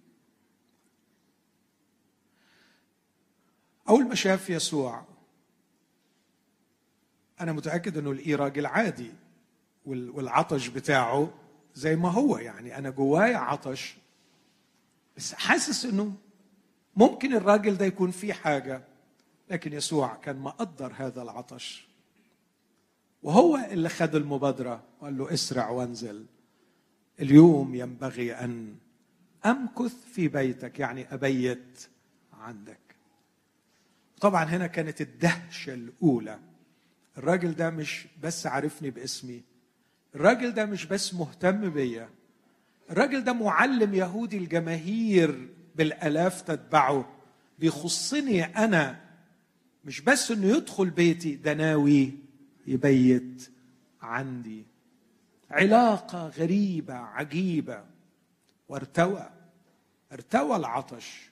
Speaker 1: أول ما شاف يسوع أنا متأكد أنه الاي راجل عادي والعطش بتاعه زي ما هو. يعني أنا جوايا عطش بس حاسس إنه ممكن الراجل ده يكون فيه حاجة لكن يسوع كان مقدر هذا العطش. وهو اللي خد المبادرة وقال له اسرع وانزل. اليوم ينبغي أن أمكث في بيتك يعني أبيت عندك. طبعا هنا كانت الدهشة الأولى. الراجل ده مش بس عارفني باسمي. الراجل ده مش بس مهتم بيا. الراجل ده معلم يهودي الجماهير بالآلاف تتبعه. بيخصني أنا. مش بس إنه يدخل بيتي ده ناوي يبيت عندي. علاقة غريبة عجيبة. وارتوى. ارتوى العطش.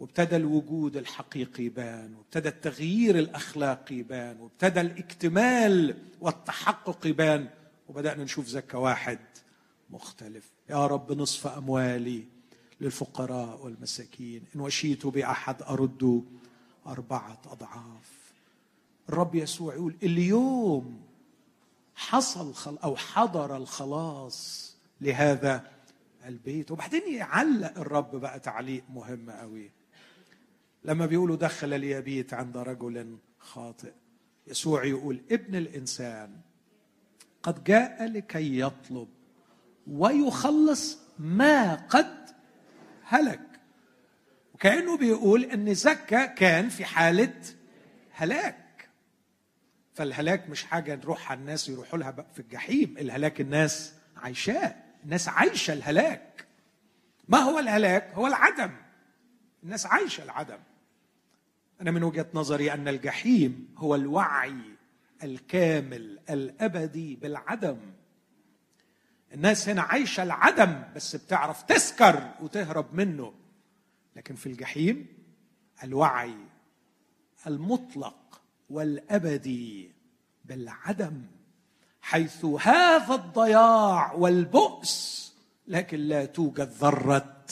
Speaker 1: وابتدى الوجود الحقيقي يبان وابتدى التغيير الأخلاقي يبان وابتدى الاكتمال والتحقق يبان وبدأنا نشوف زكا واحد مختلف. يا رب نصف أموالي للفقراء والمساكين. إن وشيت بأحد أرد أربعة أضعاف. الرب يسوع يقول اليوم حصل خل أو حضر الخلاص لهذا البيت. وبعدين يعلق الرب بقى تعليق مهم قوي. لما بيقولوا دخل ليبيت عند رجل خاطئ يسوع يقول ابن الإنسان قد جاء لكي يطلب ويخلص ما قد هلك. وكأنه بيقول إن زكا كان في حالة هلاك. فالهلاك مش حاجة نروح على الناس يروحوا لها في الجحيم الهلاك الناس عايشاه الناس عايشة الهلاك. ما هو الهلاك؟ هو العدم. الناس عايشة العدم. أنا من وجهة نظري أن الجحيم هو الوعي الكامل الأبدي بالعدم. الناس هنا عايشة العدم بس بتعرف تسكر وتهرب منه. لكن في الجحيم الوعي المطلق والأبدي بالعدم حيث هذا الضياع والبؤس لكن لا توجد ذرة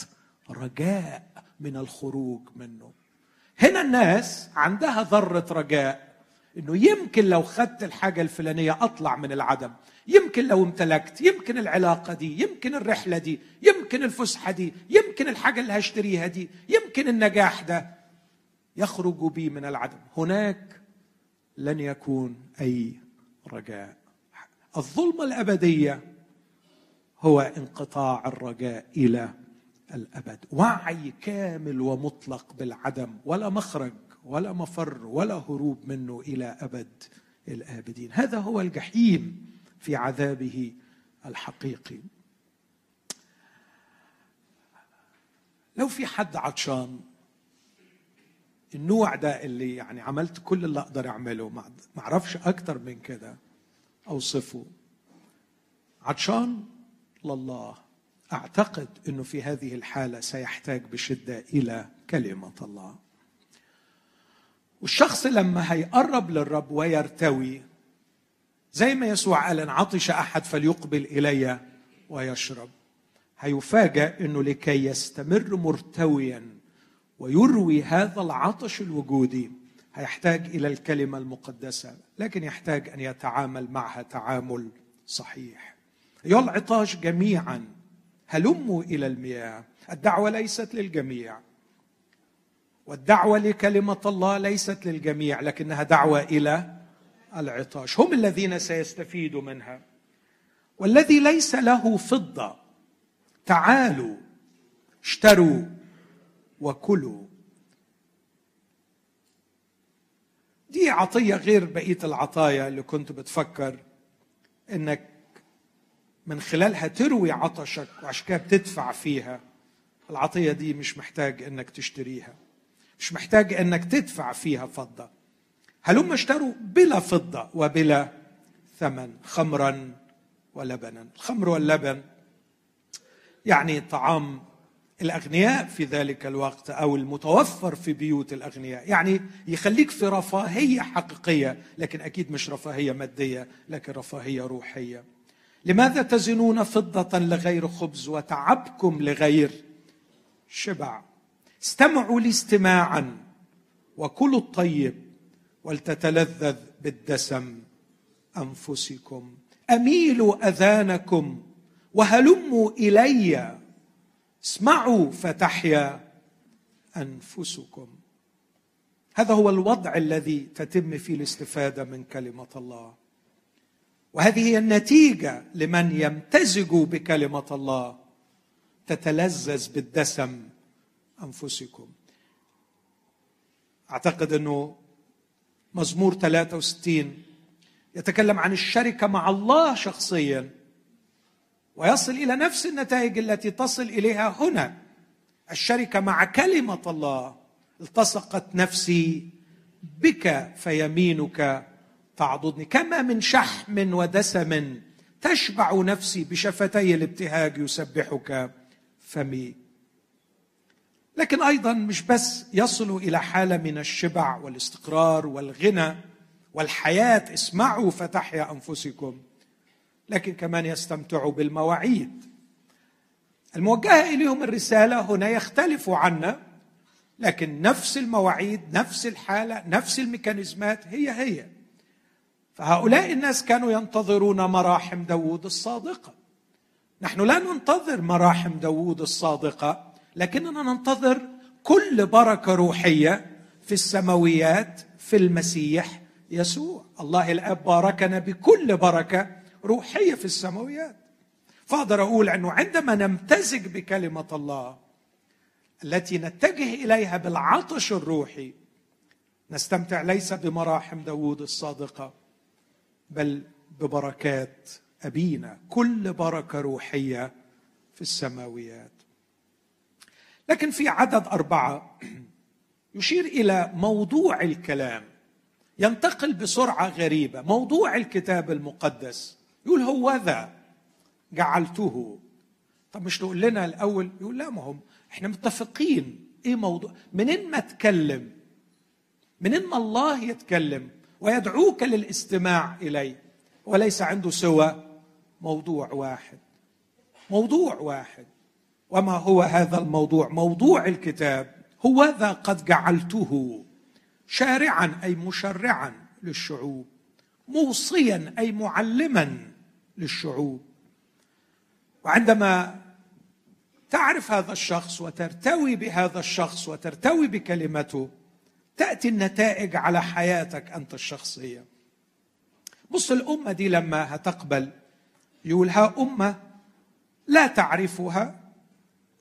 Speaker 1: رجاء من الخروج منه. هنا الناس عندها ذرة رجاء. إنه يمكن لو خدت الحاجة الفلانية أطلع من العدم. يمكن لو امتلكت يمكن العلاقة دي يمكن الرحلة دي يمكن الفسحة دي يمكن الحاجة اللي هشتريها دي يمكن النجاح ده. يخرج بي من العدم. هناك لن يكون أي رجاء. الظلمة الأبدية هو انقطاع الرجاء إلى الأبد. وعي كامل ومطلق بالعدم ولا مخرج ولا مفر ولا هروب منه إلى أبد الآبدين. هذا هو الجحيم في عذابه الحقيقي. لو في حد عطشان النوع ده اللي يعني عملت كل اللي أقدر أعمله ما أعرفش أكتر من كده أوصفه. عطشان لله. أعتقد إنه في هذه الحالة سيحتاج بشدة إلى كلمة الله. والشخص لما هيقرب للرب ويرتوي زي ما يسوع قال إن عطش أحد فليقبل إلي ويشرب. هيفاجأ إنه لكي يستمر مرتويا ويروي هذا العطش الوجودي هيحتاج إلى الكلمة المقدسة لكن يحتاج أن يتعامل معها تعامل صحيح. ايها العطاش جميعا هلموا إلى المياه. الدعوة ليست للجميع. والدعوة لكلمة الله ليست للجميع لكنها دعوة إلى العطاش. هم الذين سيستفيدوا منها. والذي ليس له فضة تعالوا اشتروا وكلوا. دي عطية غير بقية العطايا اللي كنت بتفكر إنك من خلالها تروي عطشك وعشان كده بتدفع فيها. العطية دي مش محتاج إنك تشتريها. مش محتاج إنك تدفع فيها فضة. هلم اشتروا بلا فضة وبلا ثمن؟ خمرا ولبنا. الخمر واللبن يعني طعام الأغنياء في ذلك الوقت أو المتوفر في بيوت الأغنياء. يعني يخليك في رفاهية حقيقية لكن أكيد مش رفاهية مادية لكن رفاهية روحية. لماذا تزنون فضة لغير خبز وتعبكم لغير شبع؟ استمعوا لي استماعا وكلوا الطيب ولتتلذذ بالدسم أنفسكم. أميلوا أذانكم وهلموا إلي. اسمعوا فتحيا أنفسكم. هذا هو الوضع الذي تتم فيه الاستفادة من كلمة الله. وهذه هي النتيجة لمن يمتزجوا بكلمة الله. تتلذذ بالدسم أنفسكم. أعتقد أنه مزمور 63 يتكلم عن الشركة مع الله شخصيا ويصل إلى نفس النتائج التي تصل إليها هنا. الشركة مع كلمة الله التصقت نفسي بك فيمينك تعضدني كما من شحم ودسم تشبع نفسي بشفتي الابتهاج يسبحك فمي. لكن أيضا مش بس يصلوا إلى حالة من الشبع والاستقرار والغنى والحياة اسمعوا فتحيا أنفسكم. لكن كمان يستمتعوا بالمواعيد. الموجهة إليهم الرسالة هنا يختلف عنا لكن نفس المواعيد نفس الحالة نفس الميكانيزمات هي هي. فهؤلاء الناس كانوا ينتظرون مراحم داوود الصادقة. نحن لا ننتظر مراحم داوود الصادقة لكننا ننتظر كل بركة روحية في السماويات في المسيح يسوع. الله الآب باركنا بكل بركة روحية في السماويات. فأقدر أقول أنه عندما نمتزج بكلمة الله التي نتجه إليها بالعطش الروحي نستمتع ليس بمراحم داوود الصادقة. بل ببركات أبينا كل بركة روحية في السماويات. لكن في عدد أربعة يشير إلى موضوع الكلام ينتقل بسرعة غريبة. موضوع الكتاب المقدس. يقول هو ذا. جعلته. طب مش تقول لنا الأول؟ يقول لا ما إحنا متفقين. إيه موضوع؟ منين ما اتكلم منين ما الله يتكلم ويدعوك للاستماع اليه وليس عنده سوى موضوع واحد. موضوع واحد. وما هو هذا الموضوع؟ موضوع الكتاب هو ذا قد جعلته شارعا أي مشرعا للشعوب. موصيا أي معلما للشعوب. وعندما تعرف هذا الشخص وترتوي بهذا الشخص وترتوي بكلمته تأتي النتائج على حياتك أنت الشخصية. بص الأمة دي لما هتقبل يقول ها أمة لا تعرفها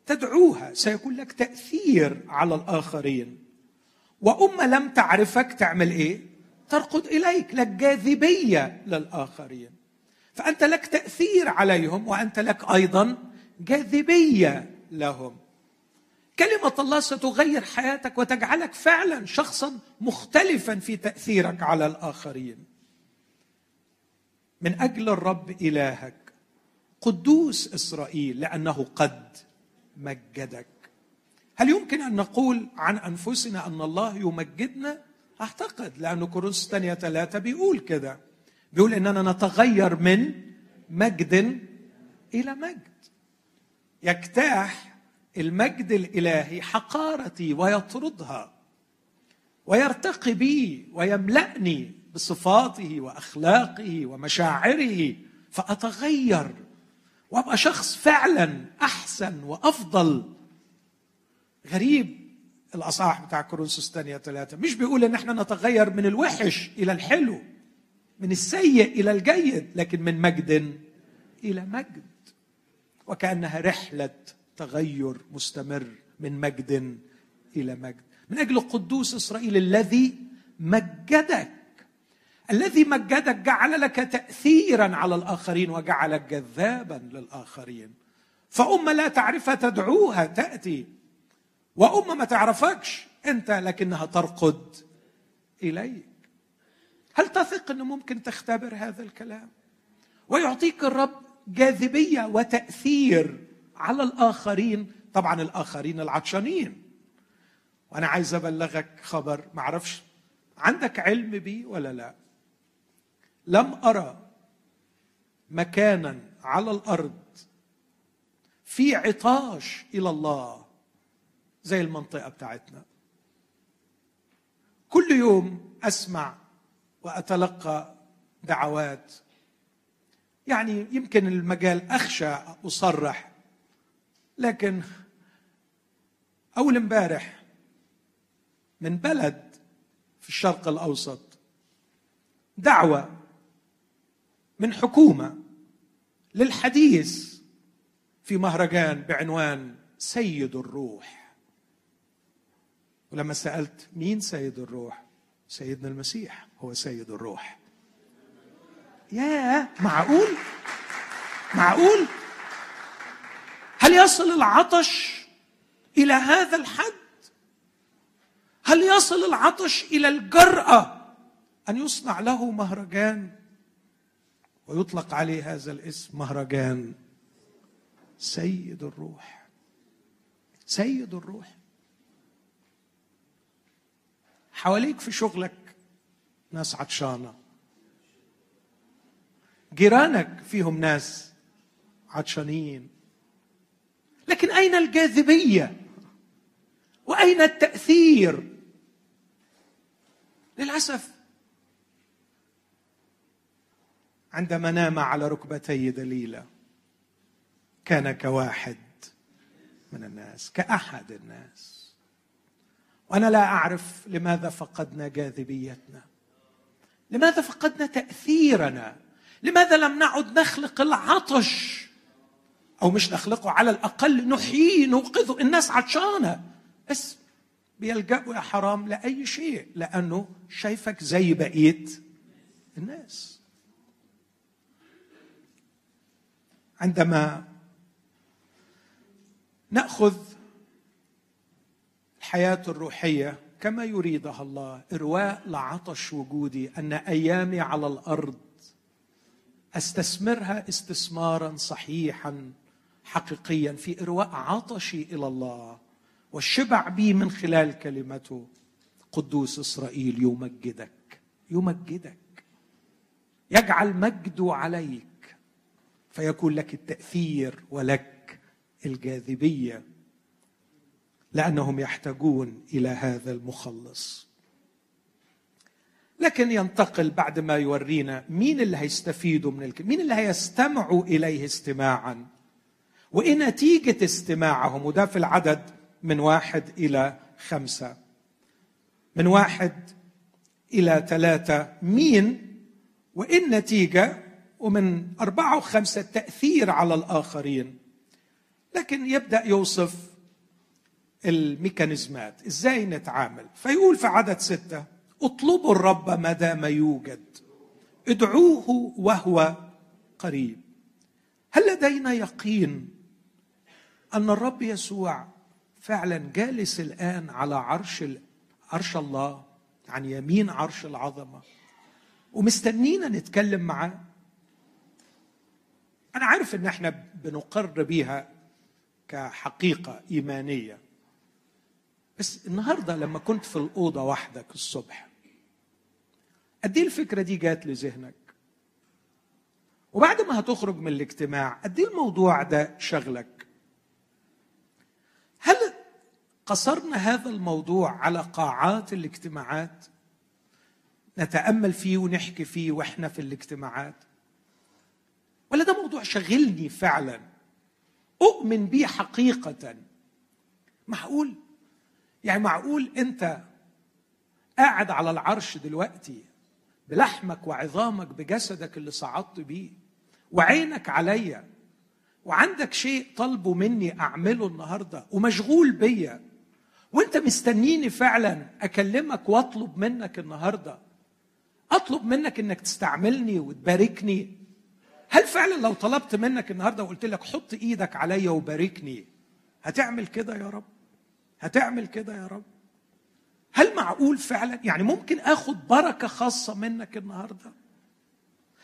Speaker 1: تدعوها سيكون لك تأثير على الآخرين. وأمة لم تعرفك تعمل إيه؟ ترقد إليك لك جاذبية للآخرين. فأنت لك تأثير عليهم وأنت لك أيضا جاذبية لهم. كلمة الله ستغير حياتك وتجعلك فعلا شخصا مختلفا في تأثيرك على الآخرين. من أجل الرب إلهك قدوس إسرائيل لأنه قد مجدك. هل يمكن أن نقول عن أنفسنا أن الله يمجدنا؟ أعتقد لأن كورنثوس الثانية ثلاثة بيقول كده. بيقول إننا نتغير من مجد إلى مجد. يجتاح المجد الإلهي حقارتي ويطردها ويرتقي بي ويملأني بصفاته وأخلاقه ومشاعره فأتغير وأبقى شخص فعلا أحسن وأفضل. غريب الأصحاح بتاع كورنثوس الثانية ثلاثة مش بيقول إن إحنا نتغير من الوحش إلى الحلو من السيء إلى الجيد لكن من مجد إلى مجد. وكأنها رحلة تغير مستمر من مجد إلى مجد. من أجل قدوس إسرائيل الذي مجدك. الذي مجدك جعل لك تاثيرا على الآخرين وجعلك جذابا للآخرين. فامه لا تعرفها تدعوها تأتي. وامه ما تعرفكش أنت لكنها ترقد إليك. هل تثق أنه ممكن تختبر هذا الكلام؟ ويعطيك الرب جاذبية وتأثير على الآخرين. طبعا الآخرين العطشانين. وأنا عايز أبلغك خبر ما أعرفش عندك علم بيه ولا لا. لم أرى مكانا على الأرض في عطاش إلى الله زي المنطقة بتاعتنا. كل يوم أسمع وأتلقى دعوات. يعني يمكن المجال أخشى أصرح. لكن أول امبارح من بلد في الشرق الأوسط دعوة من حكومة للحديث في مهرجان بعنوان سيد الروح. ولما سألت مين سيد الروح؟ سيدنا المسيح هو سيد الروح. يا معقول؟ معقول؟ هل يصل العطش إلى هذا الحد؟ هل يصل العطش إلى الجرأة أن يصنع له مهرجان ويطلق عليه هذا الاسم مهرجان؟ سيد الروح. سيد الروح. حواليك في شغلك ناس عطشانة. جيرانك فيهم ناس عطشانين. لكن أين الجاذبية؟ وأين التأثير؟ للأسف عندما نام على ركبتي دليله كان كواحد من الناس كأحد الناس. وأنا لا أعرف لماذا فقدنا جاذبيتنا. لماذا فقدنا تأثيرنا؟ لماذا لم نعد نخلق العطش؟ أو مش نخلقه على الأقل نحييه نوقظه. الناس عطشانة. بس بيلجأوا يا حرام لأي شيء لأنه شايفك زي بقية الناس. عندما نأخذ الحياة الروحية كما يريدها الله إرواء لعطش وجودي أن أيامي على الأرض أستثمرها استثمارا صحيحا حقيقيا في إرواء عطشي إلى الله والشبع به من خلال كلمته قدوس إسرائيل يمجدك يمجدك يجعل مجده عليك فيكون لك التأثير ولك الجاذبية لأنهم يحتاجون إلى هذا المخلص. لكن ينتقل بعد ما يورينا مين اللي هيستفيدوا من الكلمة مين اللي هيستمعوا إليه استماعا؟ وإيه نتيجة استماعهم؟ وده في العدد من واحد إلى خمسة. من واحد إلى ثلاثة مين؟ وإيه النتيجة؟ ومن أربعة وخمسة التأثير على الآخرين. لكن يبدأ يوصف الميكانيزمات. إزاي نتعامل؟ فيقول في عدد ستة اطلبوا الرب ما دام يوجد. ادعوه وهو قريب. هل لدينا يقين أن الرب يسوع فعلا جالس الآن على عرش عرش الله عن يمين عرش العظمة. ومستنينا نتكلم معاه. أنا عارف إن إحنا بنقر بيها كحقيقة إيمانية. بس النهارده لما كنت في الأوضة وحدك الصبح قد إيه الفكرة دي جات لذهنك؟ وبعد ما هتخرج من الاجتماع قد إيه الموضوع ده شغلك هل قصرنا هذا الموضوع على قاعات الاجتماعات. نتأمل فيه ونحكي فيه وإحنا في الاجتماعات. ولا ده موضوع شغلني فعلا. أؤمن بيه حقيقه. معقول؟ يعني معقول أنت قاعد على العرش دلوقتي بلحمك وعظامك بجسدك اللي صعدت بيه وعينك عليا وعندك شيء طالبه مني أعمله النهارده ومشغول بيا وانت مستنيني فعلا أكلمك واطلب منك النهارده. أطلب منك إنك تستعملني وتباركني. هل فعلا لو طلبت منك النهارده وقلت لك حط إيدك عليا وباركني هتعمل كده يا رب؟ هتعمل كده يا رب؟ هل معقول فعلا؟ يعني ممكن آخد بركة خاصة منك النهارده؟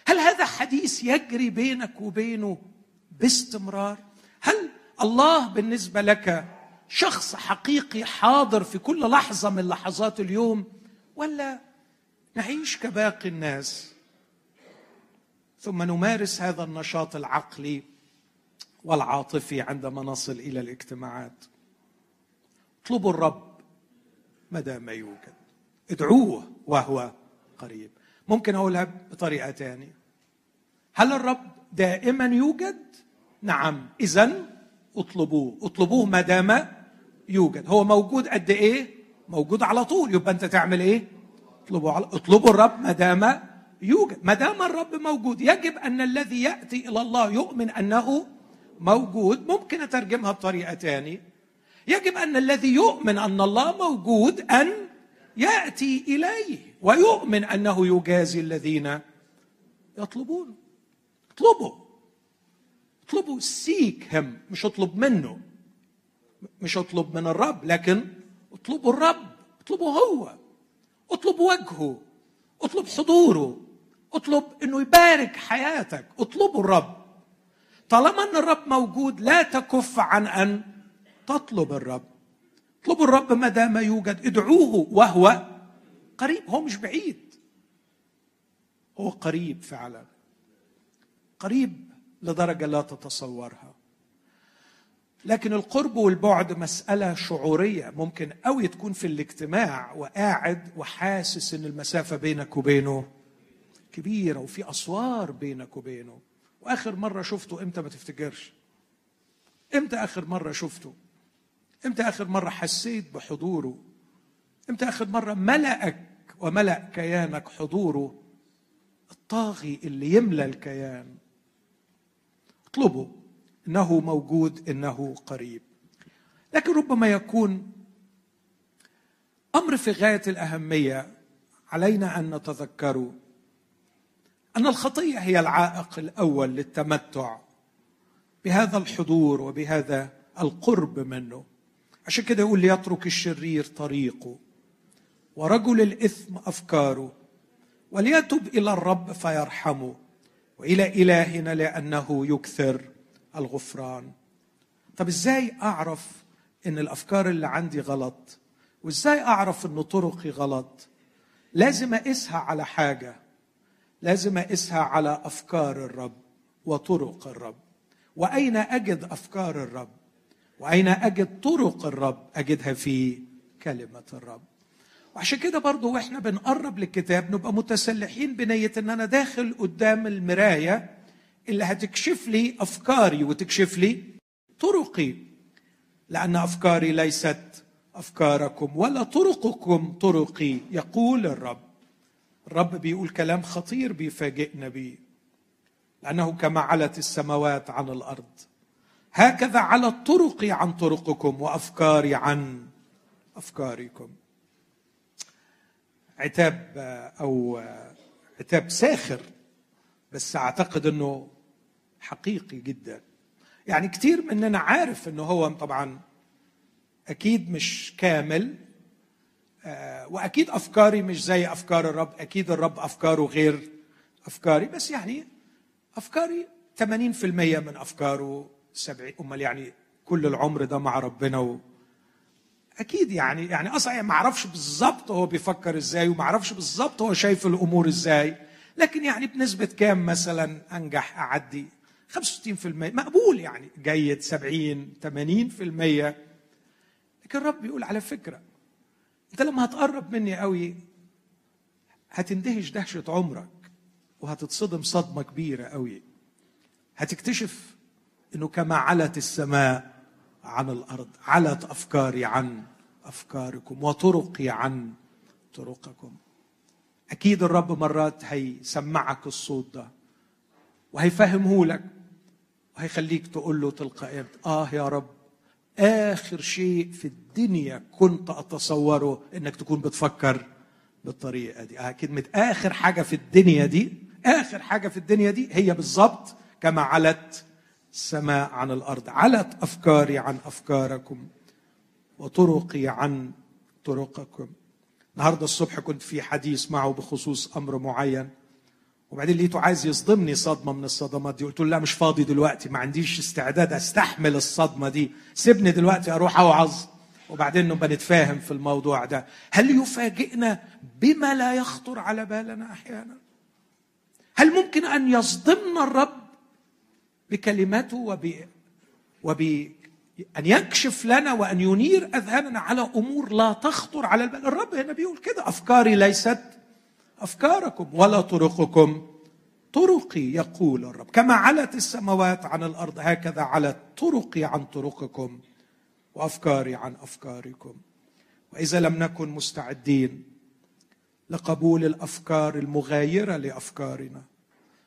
Speaker 1: هل هذا حديث يجري بينك وبينه باستمرار؟ هل الله بالنسبة لك شخص حقيقي حاضر في كل لحظة من لحظات اليوم ولا نعيش كباقي الناس. ثم نمارس هذا النشاط العقلي والعاطفي عندما نصل إلى الاجتماعات. اطلبوا الرب ما دام يوجد. ادعوه وهو قريب. ممكن أقولها بطريقة ثانية هل الرب دائما يوجد؟ نعم. اذا اطلبوه. اطلبوه ما دام يوجد. هو موجود قد إيه؟ موجود على طول. يبقى أنت تعمل إيه؟ اطلبوا على... اطلبوا الرب ما دام يوجد. ما دام الرب موجود يجب أن الذي يأتي إلى الله يؤمن أنه موجود. ممكن أترجمها بطريقة ثانية يجب أن الذي يؤمن أن الله موجود أن يأتي إليه ويؤمن أنه يجازي الذين يطلبون. اطلبوا اطلبوا سيك هم مش اطلب منه. مش اطلب من الرب لكن اطلبوا الرب اطلبوا هو. اطلب وجهه اطلب حضوره اطلب إنه يبارك حياتك. اطلبوا الرب. طالما إن الرب موجود لا تكف عن أن تطلب الرب. اطلبوا الرب ما دام يوجد ادعوه وهو قريب. هو مش بعيد. هو قريب فعلا. قريب لدرجة لا تتصورها. لكن القرب والبعد مسألة شعورية ممكن أوي تكون في الاجتماع وقاعد وحاسس إن المسافة بينك وبينه كبيرة وفي أسوار بينك وبينه. وآخر مرة شفته إمتى ما تفتكرش؟ إمتى آخر مرة شفته؟ إمتى آخر مرة حسيت بحضوره؟ إمتى آخر مرة ملأك وملأ كيانك حضوره؟ الطاغي اللي يملى الكيان. اطلبه إنه موجود إنه قريب. لكن ربما يكون أمر في غاية الأهمية علينا أن نتذكره. أن الخطية هي العائق الأول للتمتع بهذا الحضور وبهذا القرب منه. عشان كده يقول ليترك الشرير طريقه ورجل الإثم أفكاره وليتب إلى الرب فيرحمه. وإلى إلهنا لأنه يكثر الغفران. طب إزاي أعرف إن الأفكار اللي عندي غلط؟ وإزاي أعرف إن طرقي غلط؟ لازم أقيسها على حاجة. لازم أقيسها على أفكار الرب وطرق الرب. وأين أجد أفكار الرب؟ وأين أجد طرق الرب أجدها في كلمة الرب؟ وعشان كده برضو وإحنا بنقرب للكتاب نبقى متسلحين بنية إن أنا داخل قدام المراية اللي هتكشف لي أفكاري وتكشف لي طرقي. لأن أفكاري ليست أفكاركم ولا طرقكم طرقي يقول الرب. الرب بيقول كلام خطير بيفاجئنا بيه. لأنه كما علت السماوات عن الأرض. هكذا علت طرقي عن طرقكم وأفكاري عن أفكاركم. عتاب أو عتاب ساخر بس أعتقد إنه حقيقي جدا يعني كثير مننا عارف إنه هو طبعا أكيد مش كامل آه، وأكيد أفكاري مش زي أفكار الرب أكيد الرب أفكاره غير أفكاري بس يعني أفكاري 80% من أفكاره 70 أمال يعني كل العمر ده مع ربنا. أكيد يعني يعني أصلا ما أعرفش بالظبط هو بيفكر إزاي وما أعرفش بالظبط هو شايف الأمور إزاي لكن يعني بنسبة كام مثلا أنجح أعدي؟ 65% مقبول يعني جيد 70 80% لكن الرب بيقول على فكرة أنت لما هتقرب مني قوي هتندهش دهشة عمرك وهتتصدم صدمة كبيرة قوي. هتكتشف إنه كما علت السماء عن الأرض علت أفكاري عن أفكاركم وطرقي عن طرقكم. أكيد الرب مرات هيسمعك الصوت ده وهيفهمه لك وهيخليك تقول له تلقائيا آه يا رب آخر شيء في الدنيا كنت أتصوره إنك تكون بتفكر بالطريقة دي. آه كلمه آخر حاجة في الدنيا دي آخر حاجة في الدنيا دي هي بالظبط كما علت السماء عن الأرض. علت أفكاري عن أفكاركم وطرقي عن طرقكم. النهارده الصبح كنت في حديث معه بخصوص أمر معين. وبعدين لقيته عايز يصدمني صدمة من الصدمات دي. قلت له لا مش فاضي دلوقتي ما عنديش استعداد أستحمل الصدمة دي. سيبني دلوقتي أروح أوعظ. وبعدين نبقى نتفاهم في الموضوع ده. هل يفاجئنا بما لا يخطر على بالنا أحيانا؟ هل ممكن أن يصدمنا الرب بكلماته وب وب أن يكشف لنا وأن ينير أذهاننا على أمور لا تخطر على البال. الرب هنا بيقول كده أفكاري ليست أفكاركم ولا طرقكم. طرقي يقول الرب. كما علت السماوات عن الأرض هكذا علت طرقي عن طرقكم وأفكاري عن أفكاركم. وإذا لم نكن مستعدين لقبول الأفكار المغايرة لأفكارنا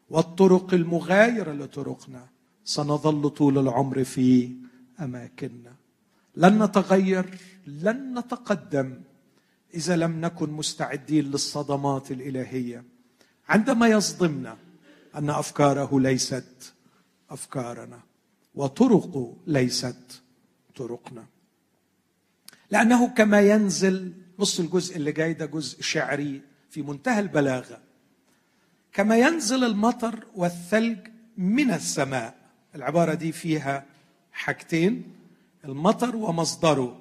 Speaker 1: والطرق المغايرة لطرقنا سنظل طول العمر في أماكننا. لن نتغير لن نتقدم إذا لم نكن مستعدين للصدمات الإلهية. عندما يصدمنا أن أفكاره ليست أفكارنا وطرقه ليست طرقنا. لأنه كما ينزل بص الجزء اللي جاي ده جزء شعري في منتهى البلاغة. كما ينزل المطر والثلج من السماء. العبارة دي فيها حاجتين المطر ومصدره.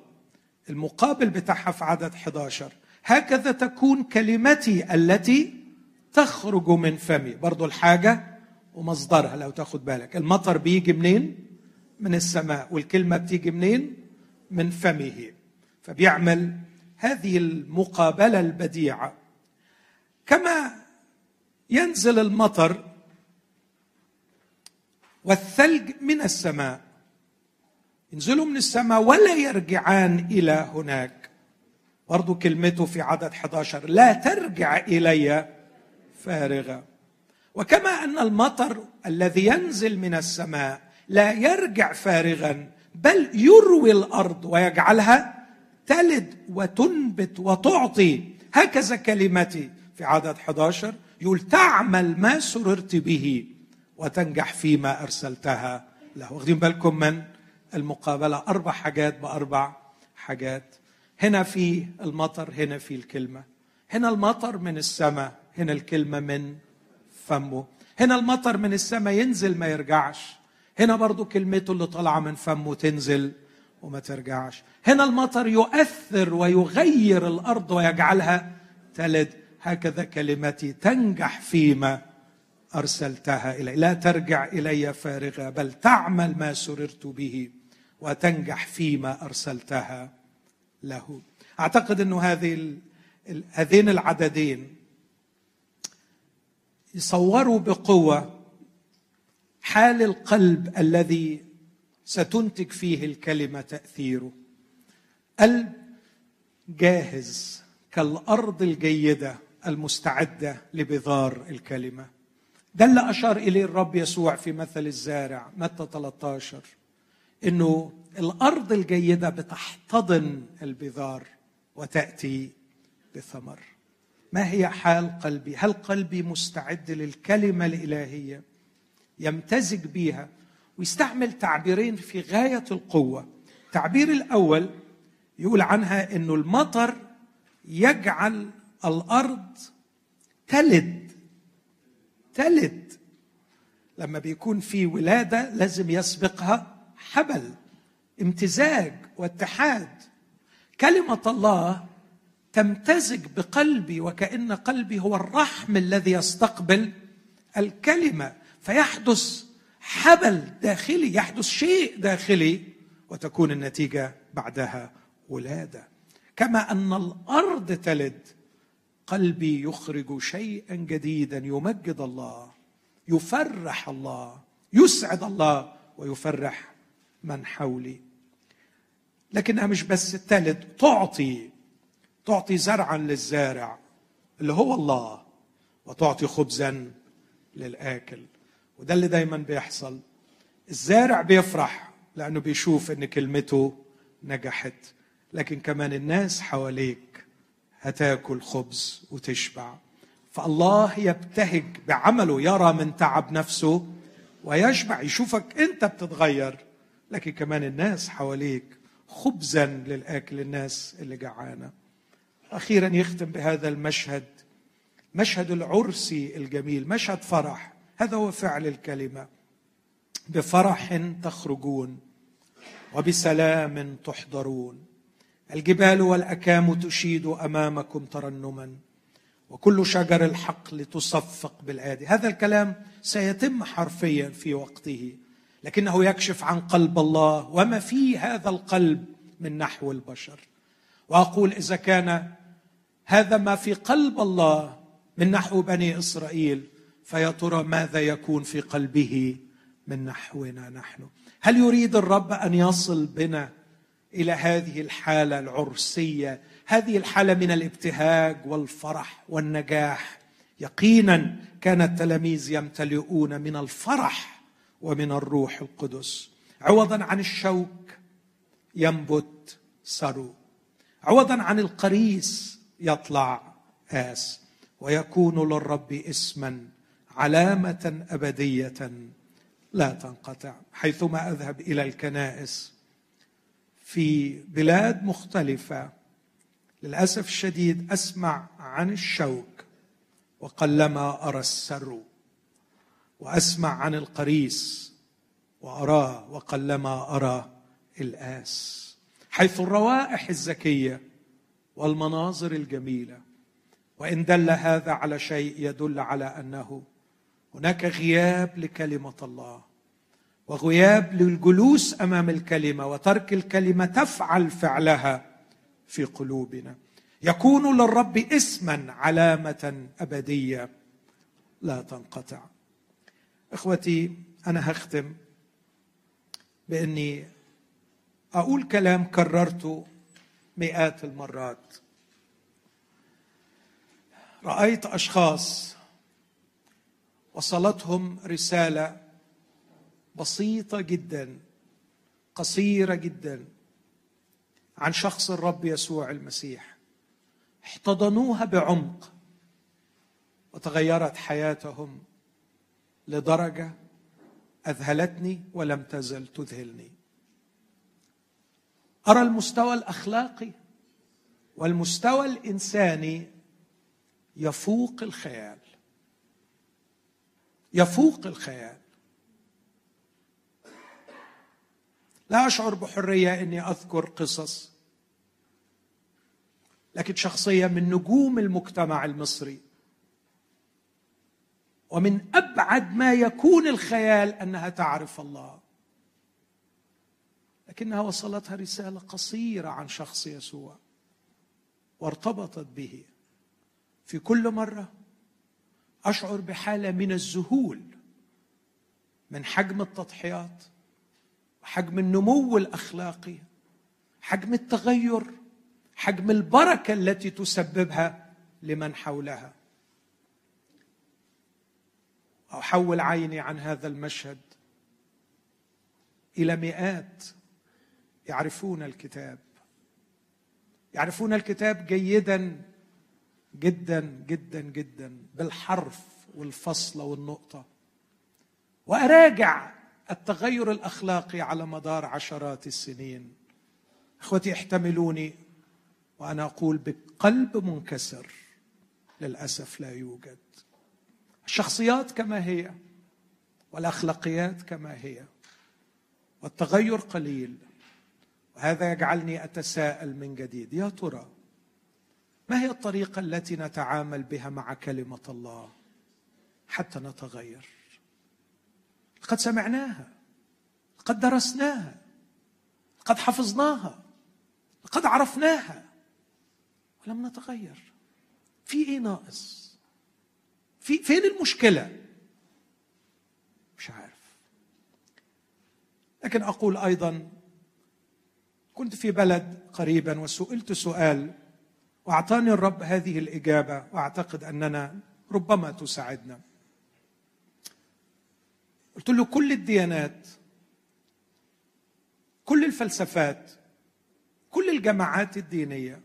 Speaker 1: المقابل بتاعها في عدد 11 هكذا تكون كلمتي التي تخرج من فمي. برضو الحاجة ومصدرها لو تاخد بالك. المطر بيجي منين؟ من السماء. والكلمة بتيجي منين؟ من فمه. فبيعمل هذه المقابلة البديعة. كما ينزل المطر والثلج من السماء. ينزلوا من السماء ولا يرجعان إلى هناك. برضو كلمته في عدد 11 لا ترجع إلي فارغة. وكما أن المطر الذي ينزل من السماء لا يرجع فارغا بل يروي الأرض ويجعلها تلد وتنبت وتعطي. هكذا كلمتي في عدد 11 يقول تعمل ما سررت به وتنجح فيما أرسلتها له. واخدين بالكم من المقابلة؟ أربع حاجات بأربع حاجات. هنا في المطر هنا في الكلمة. هنا المطر من السماء هنا الكلمة من فمه. هنا المطر من السماء ينزل ما يرجعش. هنا برضو كلمته اللي طالعة من فمه تنزل وما ترجعش. هنا المطر يؤثر ويغير الأرض ويجعلها تلد. هكذا كلمتي تنجح فيما أرسلتها إلي. لا ترجع إلي فارغة بل تعمل ما سررت به وتنجح فيما أرسلتها له. أعتقد انه هذه هذين العددين يصوروا بقوة حال القلب الذي ستنتج فيه الكلمة تأثيره. قلب جاهز كالأرض الجيدة المستعدة لبذار الكلمة. ده اللي أشار إليه الرب يسوع في مثل الزارع متى 13 إنه الأرض الجيدة بتحتضن البذار وتأتي بثمر. ما هي حال قلبي؟ هل قلبي مستعد للكلمة الإلهية؟ يمتزج بها ويستعمل تعبيرين في غاية القوة. التعبير الأول يقول عنها إنه المطر يجعل الأرض تلد تلد. لما بيكون في ولادة لازم يسبقها حبل امتزاج واتحاد. كلمة الله تمتزج بقلبي وكأن قلبي هو الرحم الذي يستقبل الكلمة. فيحدث حبل داخلي يحدث شيء داخلي وتكون النتيجة بعدها ولادة. كما أن الأرض تلد قلبي يخرج شيئا جديدا. يمجد الله يفرح الله يسعد الله ويفرح من حولي. لكنها مش بس تلد تعطي تعطي زرعا للزارع اللي هو الله وتعطي خبزا للآكل. وده اللي دايما بيحصل. الزارع بيفرح لأنه بيشوف إن كلمته نجحت لكن كمان الناس حواليك هتاكل خبز وتشبع. فالله يبتهج بعمله يرى من تعب نفسه ويشبع يشوفك انت بتتغير. لكن كمان الناس حواليك خبزا للآكل الناس اللي جعانة. أخيرا يختم بهذا المشهد. مشهد العرسي الجميل مشهد فرح. هذا هو فعل الكلمة. بفرح تخرجون وبسلام تحضرون. الجبال والأكام تشيد أمامكم ترنما وكل شجر الحقل تصفق بالآدي. هذا الكلام سيتم حرفيا في وقته لكنه يكشف عن قلب الله وما في هذا القلب من نحو البشر. وأقول إذا كان هذا ما في قلب الله من نحو بني إسرائيل فيا ترى ماذا يكون في قلبه من نحونا نحن؟ هل يريد الرب أن يصل بنا إلى هذه الحالة العرسية. هذه الحالة من الابتهاج والفرح والنجاح. يقينا كان التلاميذ يمتلئون من الفرح ومن الروح القدس. عوضا عن الشوك ينبت سرو عوضا عن القريس يطلع آس. ويكون للرب اسما علامة أبدية لا تنقطع. حيثما أذهب إلى الكنائس في بلاد مختلفة. للأسف الشديد أسمع عن الشوك وقلما أرى السر وأسمع عن القريس وأراه وقلما أرى الآس. حيث الروائح الزكية والمناظر الجميلة وإن دل هذا على شيء يدل على أنه هناك غياب لكلمة الله. وغياب للجلوس أمام الكلمة وترك الكلمة تفعل فعلها في قلوبنا. يكون للرب اسما علامة أبدية لا تنقطع. إخوتي أنا هختم بأني أقول كلام كررته مئات المرات. رأيت أشخاص وصلتهم رسالة بسيطة جدا قصيرة جدا عن شخص الرب يسوع المسيح. احتضنوها بعمق وتغيرت حياتهم لدرجة أذهلتني ولم تزل تذهلني. أرى المستوى الأخلاقي والمستوى الإنساني يفوق الخيال. يفوق الخيال. لا أشعر بحرية إني أذكر قصص. لكن شخصية من نجوم المجتمع المصري. ومن أبعد ما يكون الخيال أنها تعرف الله. لكنها وصلتها رسالة قصيرة عن شخص يسوع. وارتبطت به. في كل مرة أشعر بحالة من الذهول. من حجم التضحيات. وحجم النمو الأخلاقي حجم التغير حجم البركة التي تسببها لمن حولها. أحول عيني عن هذا المشهد. إلى مئات يعرفون الكتاب. يعرفون الكتاب جيدا جدا جدا جدا بالحرف والفصل والنقطة. وأراجع التغير الأخلاقي على مدار عشرات السنين. إخوتي احتملوني وأنا أقول بقلب منكسر. للأسف لا يوجد. الشخصيات كما هي والأخلاقيات كما هي والتغير قليل. وهذا يجعلني أتساءل من جديد. يا ترى ما هي الطريقة التي نتعامل بها مع كلمة الله حتى نتغير؟ لقد سمعناها لقد درسناها لقد حفظناها لقد عرفناها. ولم نتغير. في إيه ناقص؟ في فين المشكلة؟ مش عارف. لكن أقول أيضا كنت في بلد قريبا وسئلت سؤال وأعطاني الرب هذه الإجابة وأعتقد أننا ربما تساعدنا. قلت له كل الديانات كل الفلسفات كل الجماعات الدينية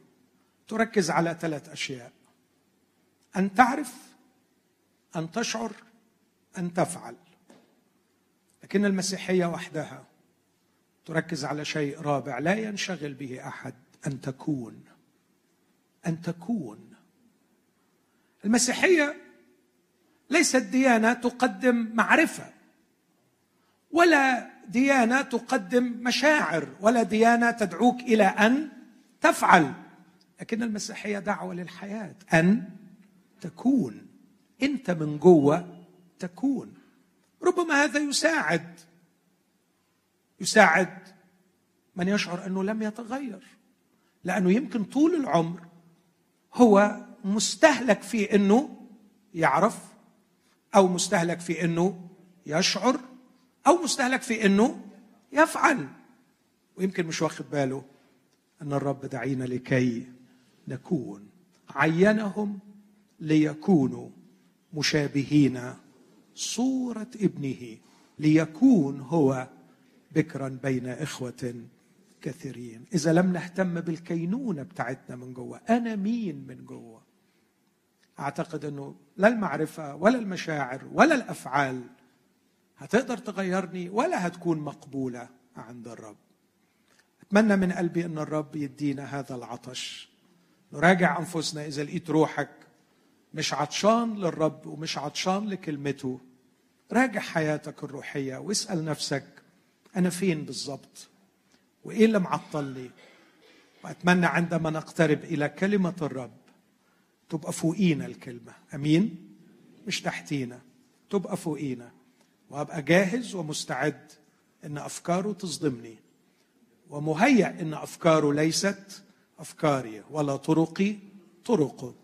Speaker 1: تركز على ثلاث أشياء أن تعرف أن تشعر أن تفعل. لكن المسيحية وحدها تركز على شيء رابع لا ينشغل به أحد أن تكون. أن تكون. المسيحية ليست ديانة تقدم معرفة. ولا ديانة تقدم مشاعر ولا ديانة تدعوك إلى أن تفعل. لكن المسيحية دعوة للحياة أن تكون. إنت من جوه تكون. ربما هذا يساعد. يساعد من يشعر أنه لم يتغير. لأنه يمكن طول العمر هو مستهلك في إنه يعرف أو مستهلك في إنه يشعر. أو مستهلك في إنه يفعل. ويمكن مش واخد باله أن الرب دعينا لكي نكون. عينهم ليكونوا مشابهين صورة ابنه ليكون هو بكرا بين إخوة كثيرين. إذا لم نهتم بالكينونة بتاعتنا من جوه أنا مين من جوه؟ أعتقد إنه لا المعرفة ولا المشاعر ولا الأفعال هتقدر تغيرني ولا هتكون مقبولة عند الرب. أتمنى من قلبي إن الرب يدينا هذا العطش. نراجع أنفسنا إذا لقيت روحك مش عطشان للرب ومش عطشان لكلمته. راجع حياتك الروحية واسأل نفسك أنا فين بالظبط وإيه اللي معطلني وأتمنى عندما نقترب إلى كلمة الرب تبقى فوقينا الكلمة. أمين؟ مش تحتينا. تبقى فوقينا. وأبقى جاهز ومستعد إن أفكاره تصدمني. ومهيأ إن أفكاره ليست أفكاري ولا طرقي طرقه.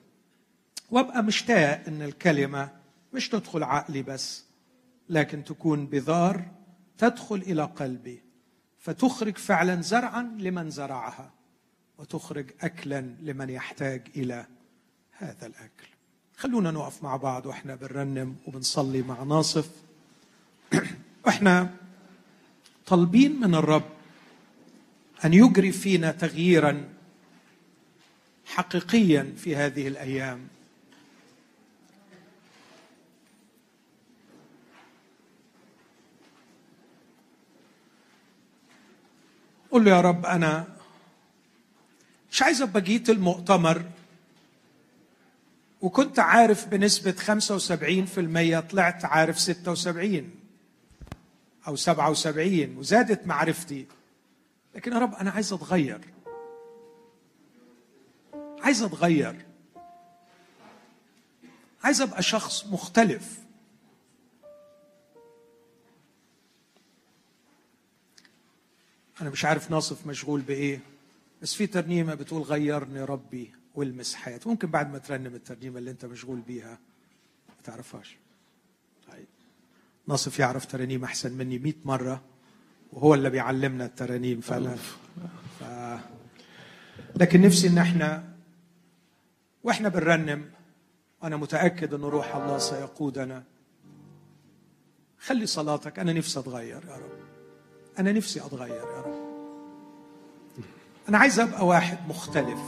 Speaker 1: وأبقى مشتاق إن الكلمة مش تدخل عقلي بس لكن تكون بذار تدخل إلى قلبي. فتخرج فعلا زرعا لمن زرعها وتخرج اكلا لمن يحتاج إلى هذا الأكل. خلونا نقف مع بعض وإحنا بنرنم وبنصلي مع ناصف. وإحنا طالبين من الرب أن يجري فينا تغييرا حقيقيا في هذه الأيام. قل له يا رب أنا مش عايز أبقى جيت المؤتمر وكنت عارف بنسبة 75% طلعت عارف 76 أو 77 وزادت معرفتي. لكن يا رب أنا عايز أتغير. عايز أتغير. عايز أبقى شخص مختلف. أنا مش عارف ناصف مشغول بإيه بس في ترنيمة بتقول غيرني ربي والمس حياتي. ممكن بعد ما ترنم الترنيمة اللي أنت مشغول بيها ما تعرفهاش. ناصف يعرف ترانيم أحسن مني 100 مرة وهو اللي بيعلمنا الترانيم فانا ف... لكن نفسي إن إحنا وإحنا بنرنم أنا متأكد ان روح الله سيقودنا. خلي صلاتك أنا نفسي أتغير يا رب. أنا نفسي أتغير يا رب. أنا عايز أبقى واحد مختلف.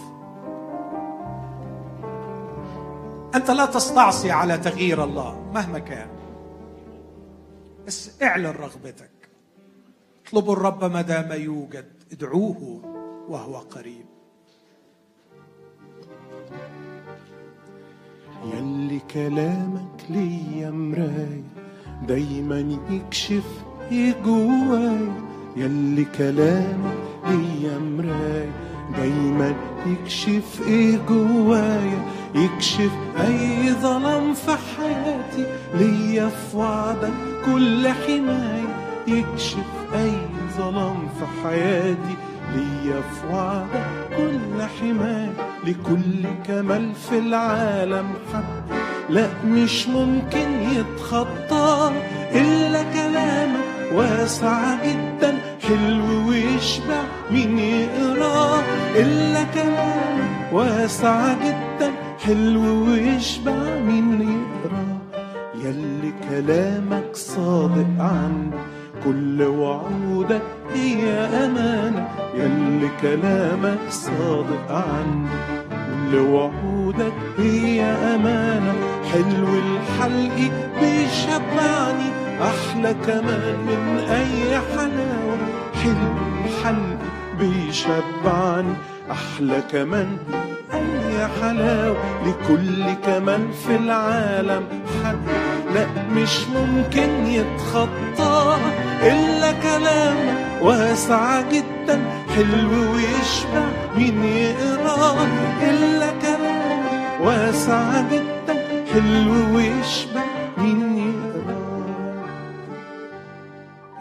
Speaker 1: أنت لا تستعصي على تغيير الله مهما كان. بس اعلن رغبتك. اطلبوا الرب ما دام يوجد ادعوه وهو قريب.
Speaker 2: يلي كلامك ليا مراية دايما يكشف جوايا يلي كلامك ليا مراية دايما يكشف إيه جوايا يكشف أي ظلام في حياتي. ليا في وعدك كل حماية يكشف أي ظلام في حياتي. ليا في وعدك كل حماية لكل كمال في العالم حد لا مش ممكن يتخطى إلا كلامك. واسع جدا حلو ويشبع مين يقراه إلا كلامك واسع جدا حلو ويشبع مين يقراه يلي كلامك صادق عني كل وعودك هي أمانة. يلي كلامك صادق عني كل وعودك هي أمانة. حلو الحلق بيشبعني أحلى كمان من أي حلاوة. حلو الحلق بيشبعني أحلى كمان أي حلاوة لكل كمان في العالم حد لا مش ممكن يتخطى إلا كلامك واسع جدا. حلو ويشبع مين يقراه إلا كلامك واسع جدا. حلو ويشبع مين يقراه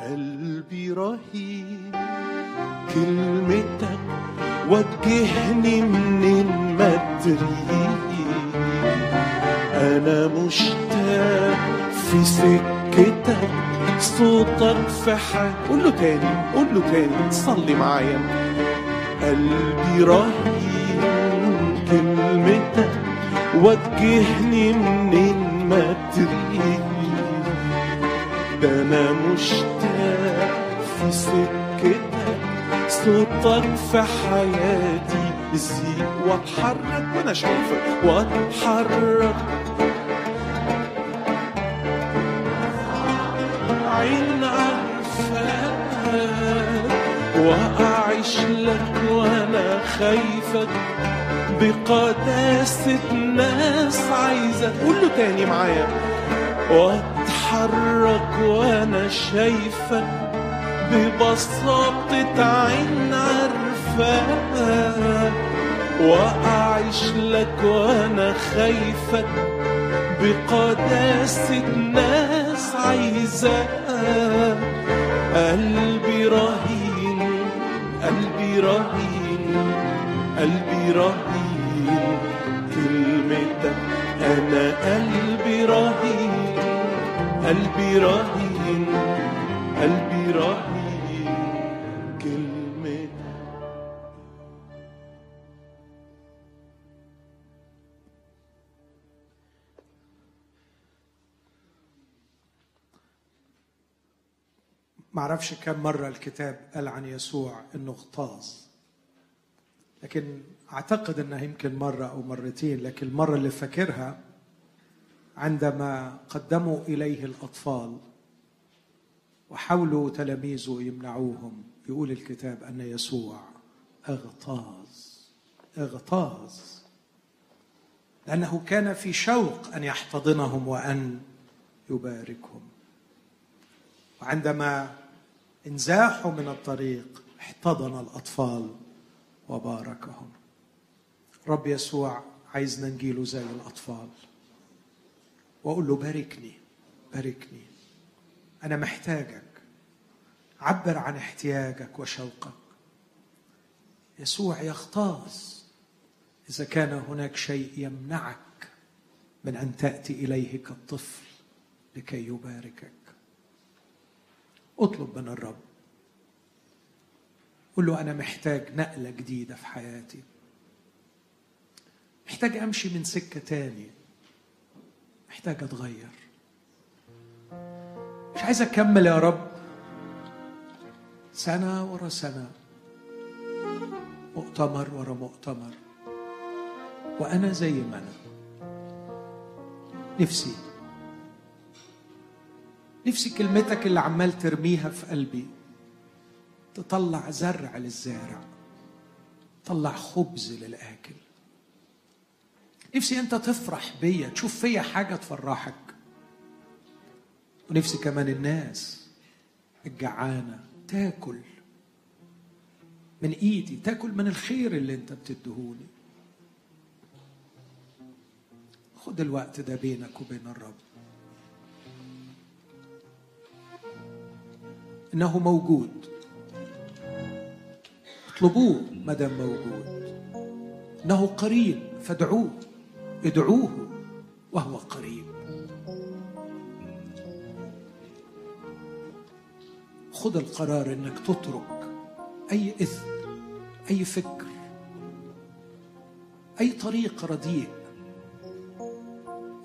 Speaker 2: قلبي رهيب. كلمتك وجهني منين ما تريد أنا مشتاق في سكتك صوتك في حال قول له تاني قول له تاني. صلي معايا. قلبي رهيب كلمتك وجهني تريد ده أنا مشتاق في سكتك صوتك في حياتي. زيق واتحرك وأنا شايفك واتحرك. عين عارفاك وأعيش لك وأنا خايفك. بقداسة ناس عايزة. قول له تاني معايا. واتحرك وأنا شايفك. ببساطة عين عارفاك وأعيش لك وأنا خايفك بقداسة ناس عايزاك قلبي رهين قلبي رهين قلبي رهين كلمتك أنا قلبي رهين قلبي رهين قلبي رهين.
Speaker 1: معرفش كم مرة الكتاب قال عن يسوع إنه اغتاظ. لكن أعتقد إنها يمكن مرة أو مرتين لكن المرة اللي فاكرها عندما قدموا إليه الأطفال وحاولوا تلاميذه يمنعوهم يقول الكتاب أن يسوع اغتاظ اغتاظ. لأنه كان في شوق أن يحتضنهم وأن يباركهم. وعندما انزاحوا من الطريق احتضن الأطفال وباركهم. رب يسوع عايزنا نجيله زي الأطفال. وأقول له باركني باركني. أنا محتاجك. عبر عن احتياجك وشوقك. يسوع يغتاظ إذا كان هناك شيء يمنعك من أن تأتي إليه كالطفل لكي يباركك. اطلب من الرب. قل له أنا محتاج نقلة جديدة في حياتي. محتاج أمشي من سكة تاني. محتاج أتغير. مش عايز أكمل يا رب. سنة ورا سنة. مؤتمر ورا مؤتمر. وأنا زي ما أنا. نفسي نفسي كلمتك اللي عمال ترميها في قلبي. تطلع زرع للزارع. تطلع خبز للآكل. نفسي انت تفرح بيا تشوف فيا حاجة تفرحك. ونفسي كمان الناس الجعانة تاكل من إيدي تاكل من الخير اللي انت بتدهوني. خد الوقت ده بينك وبين الرب. إنه موجود. اطلبوه ما دام موجود. إنه قريب فادعوه. ادعوه وهو قريب. خذ القرار إنك تترك أي إثم أي فكر أي طريق رديء.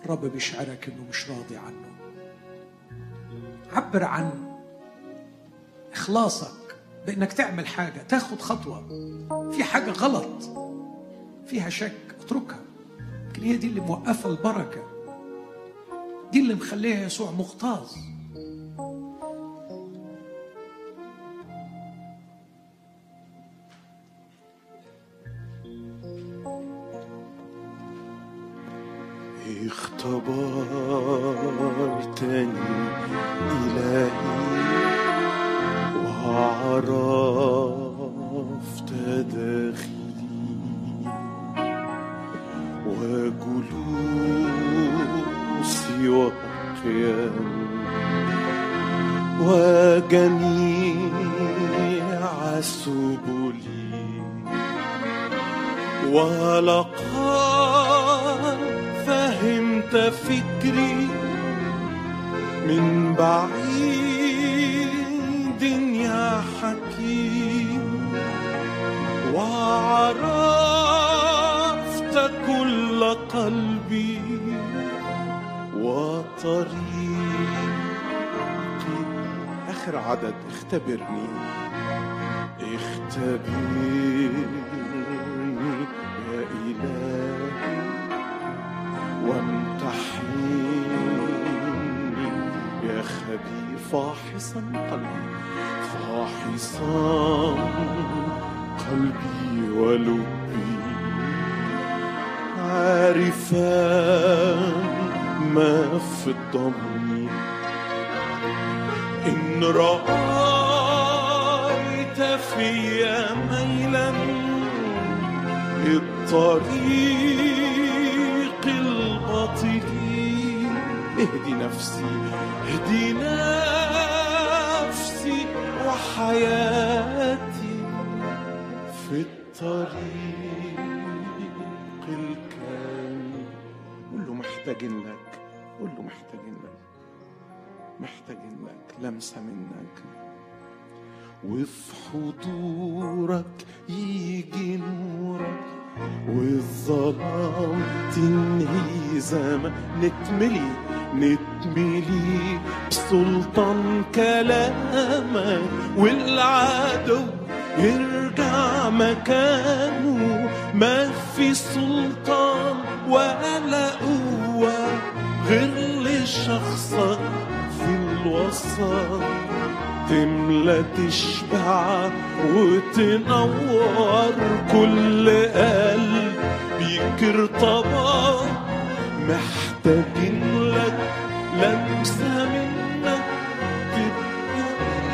Speaker 1: الرب بيشعرك إنه مش راضي عنه. عبر عن إخلاصك بأنك تعمل حاجة تاخد خطوة. في حاجة غلط فيها شك اتركها. يمكن هي دي اللي موقفة البركة. دي اللي مخليها يسوع مغتاظ
Speaker 2: قلبي وطريقي آخر عدد اختبرني اختبرني يا إلهي وامتحني يا خبير فاحصا قلبي فاحصا قلبي ولبي. عارفا ما في الضمير. إن رأيت في ميلا الطريق الباطل اهدي نفسي اهدي نفسي وحياتي في الطريق. محتاجين لك. قول له محتاجين لك. محتاجين لك. لمسة منك. وفي حضورك يجي نورك. والظلام تنهي زمان. نتملي نتملي بسلطان كلامك. والعدو يرجع مكانه. ما في سلطان ولا قوة. غير لشخصك في الوسط تملى تشبع وتنور كل قلب بيك ارتبط محتاجين لك لمسة منك تبقى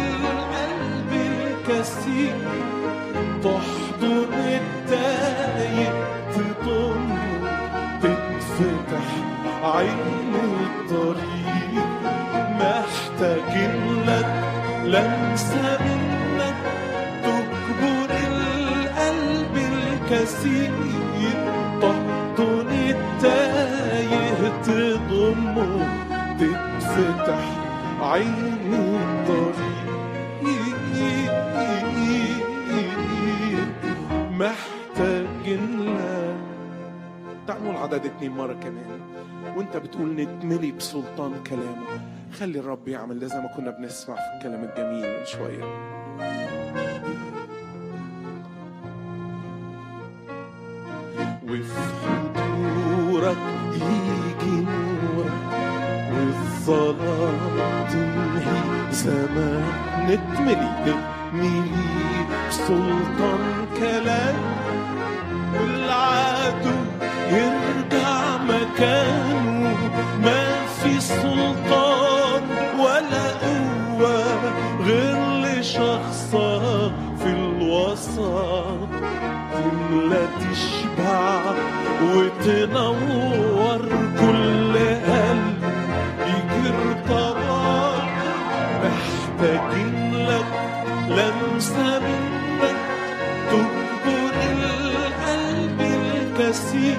Speaker 2: القلب الكثير تحضن التايه تضمه تتفتح عين لمسة منك تكبر القلب الكثير. تحضن التايه تضمه تتفتح عين الطريق. محتاجين لك تعالوا العدد اتنين مرة كمان. وانت بتقول نتملي بسلطان كلامه خلي الرب يعمل ده زي ما كنا بنسمع في الكلام الجميل من شوية. وفي حضورك يجي نورك والظلام تنهي. زمان نتملي نتملي بسلطان كلام والعدو يرجع مكانه. ما في سلطان غير لشخصك في الوسط. تملى تشبع وتنور كل قلب يجر طبعا. محتاجين لك لمسة منك تكبر القلب الكثير.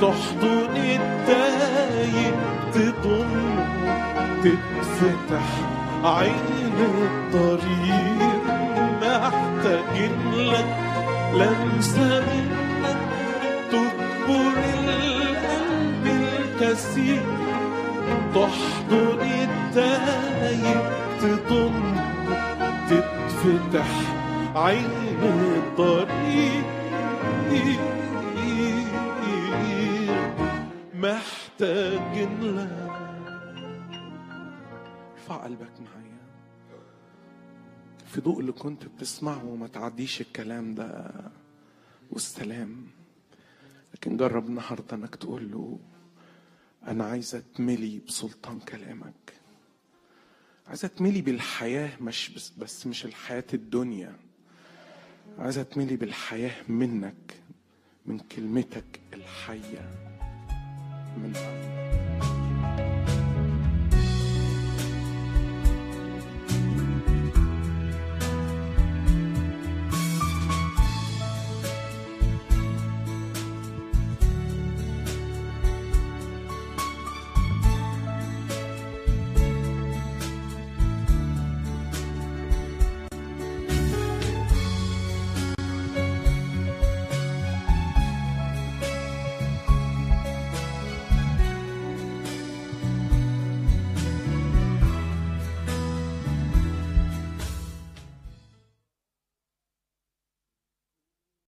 Speaker 2: تحضن التايه تضم تتفتح. عين الطريق محتاجين لك لمسة منك تكبر القلب الكثير. تحضن التايه تضم تتفتح عين الطريق. محتاجين لك. ارفع قلبك معايا. في ضوء اللي كنت بتسمعه وما تعديش الكلام ده. والسلام. لكن جرب النهارده انك تقول له أنا عايز اتملي بسلطان كلامك. عايز اتملي بالحياة مش بس, بس مش الحياة الدنيا. عايز اتملي بالحياة منك من كلمتك الحية من قلبك.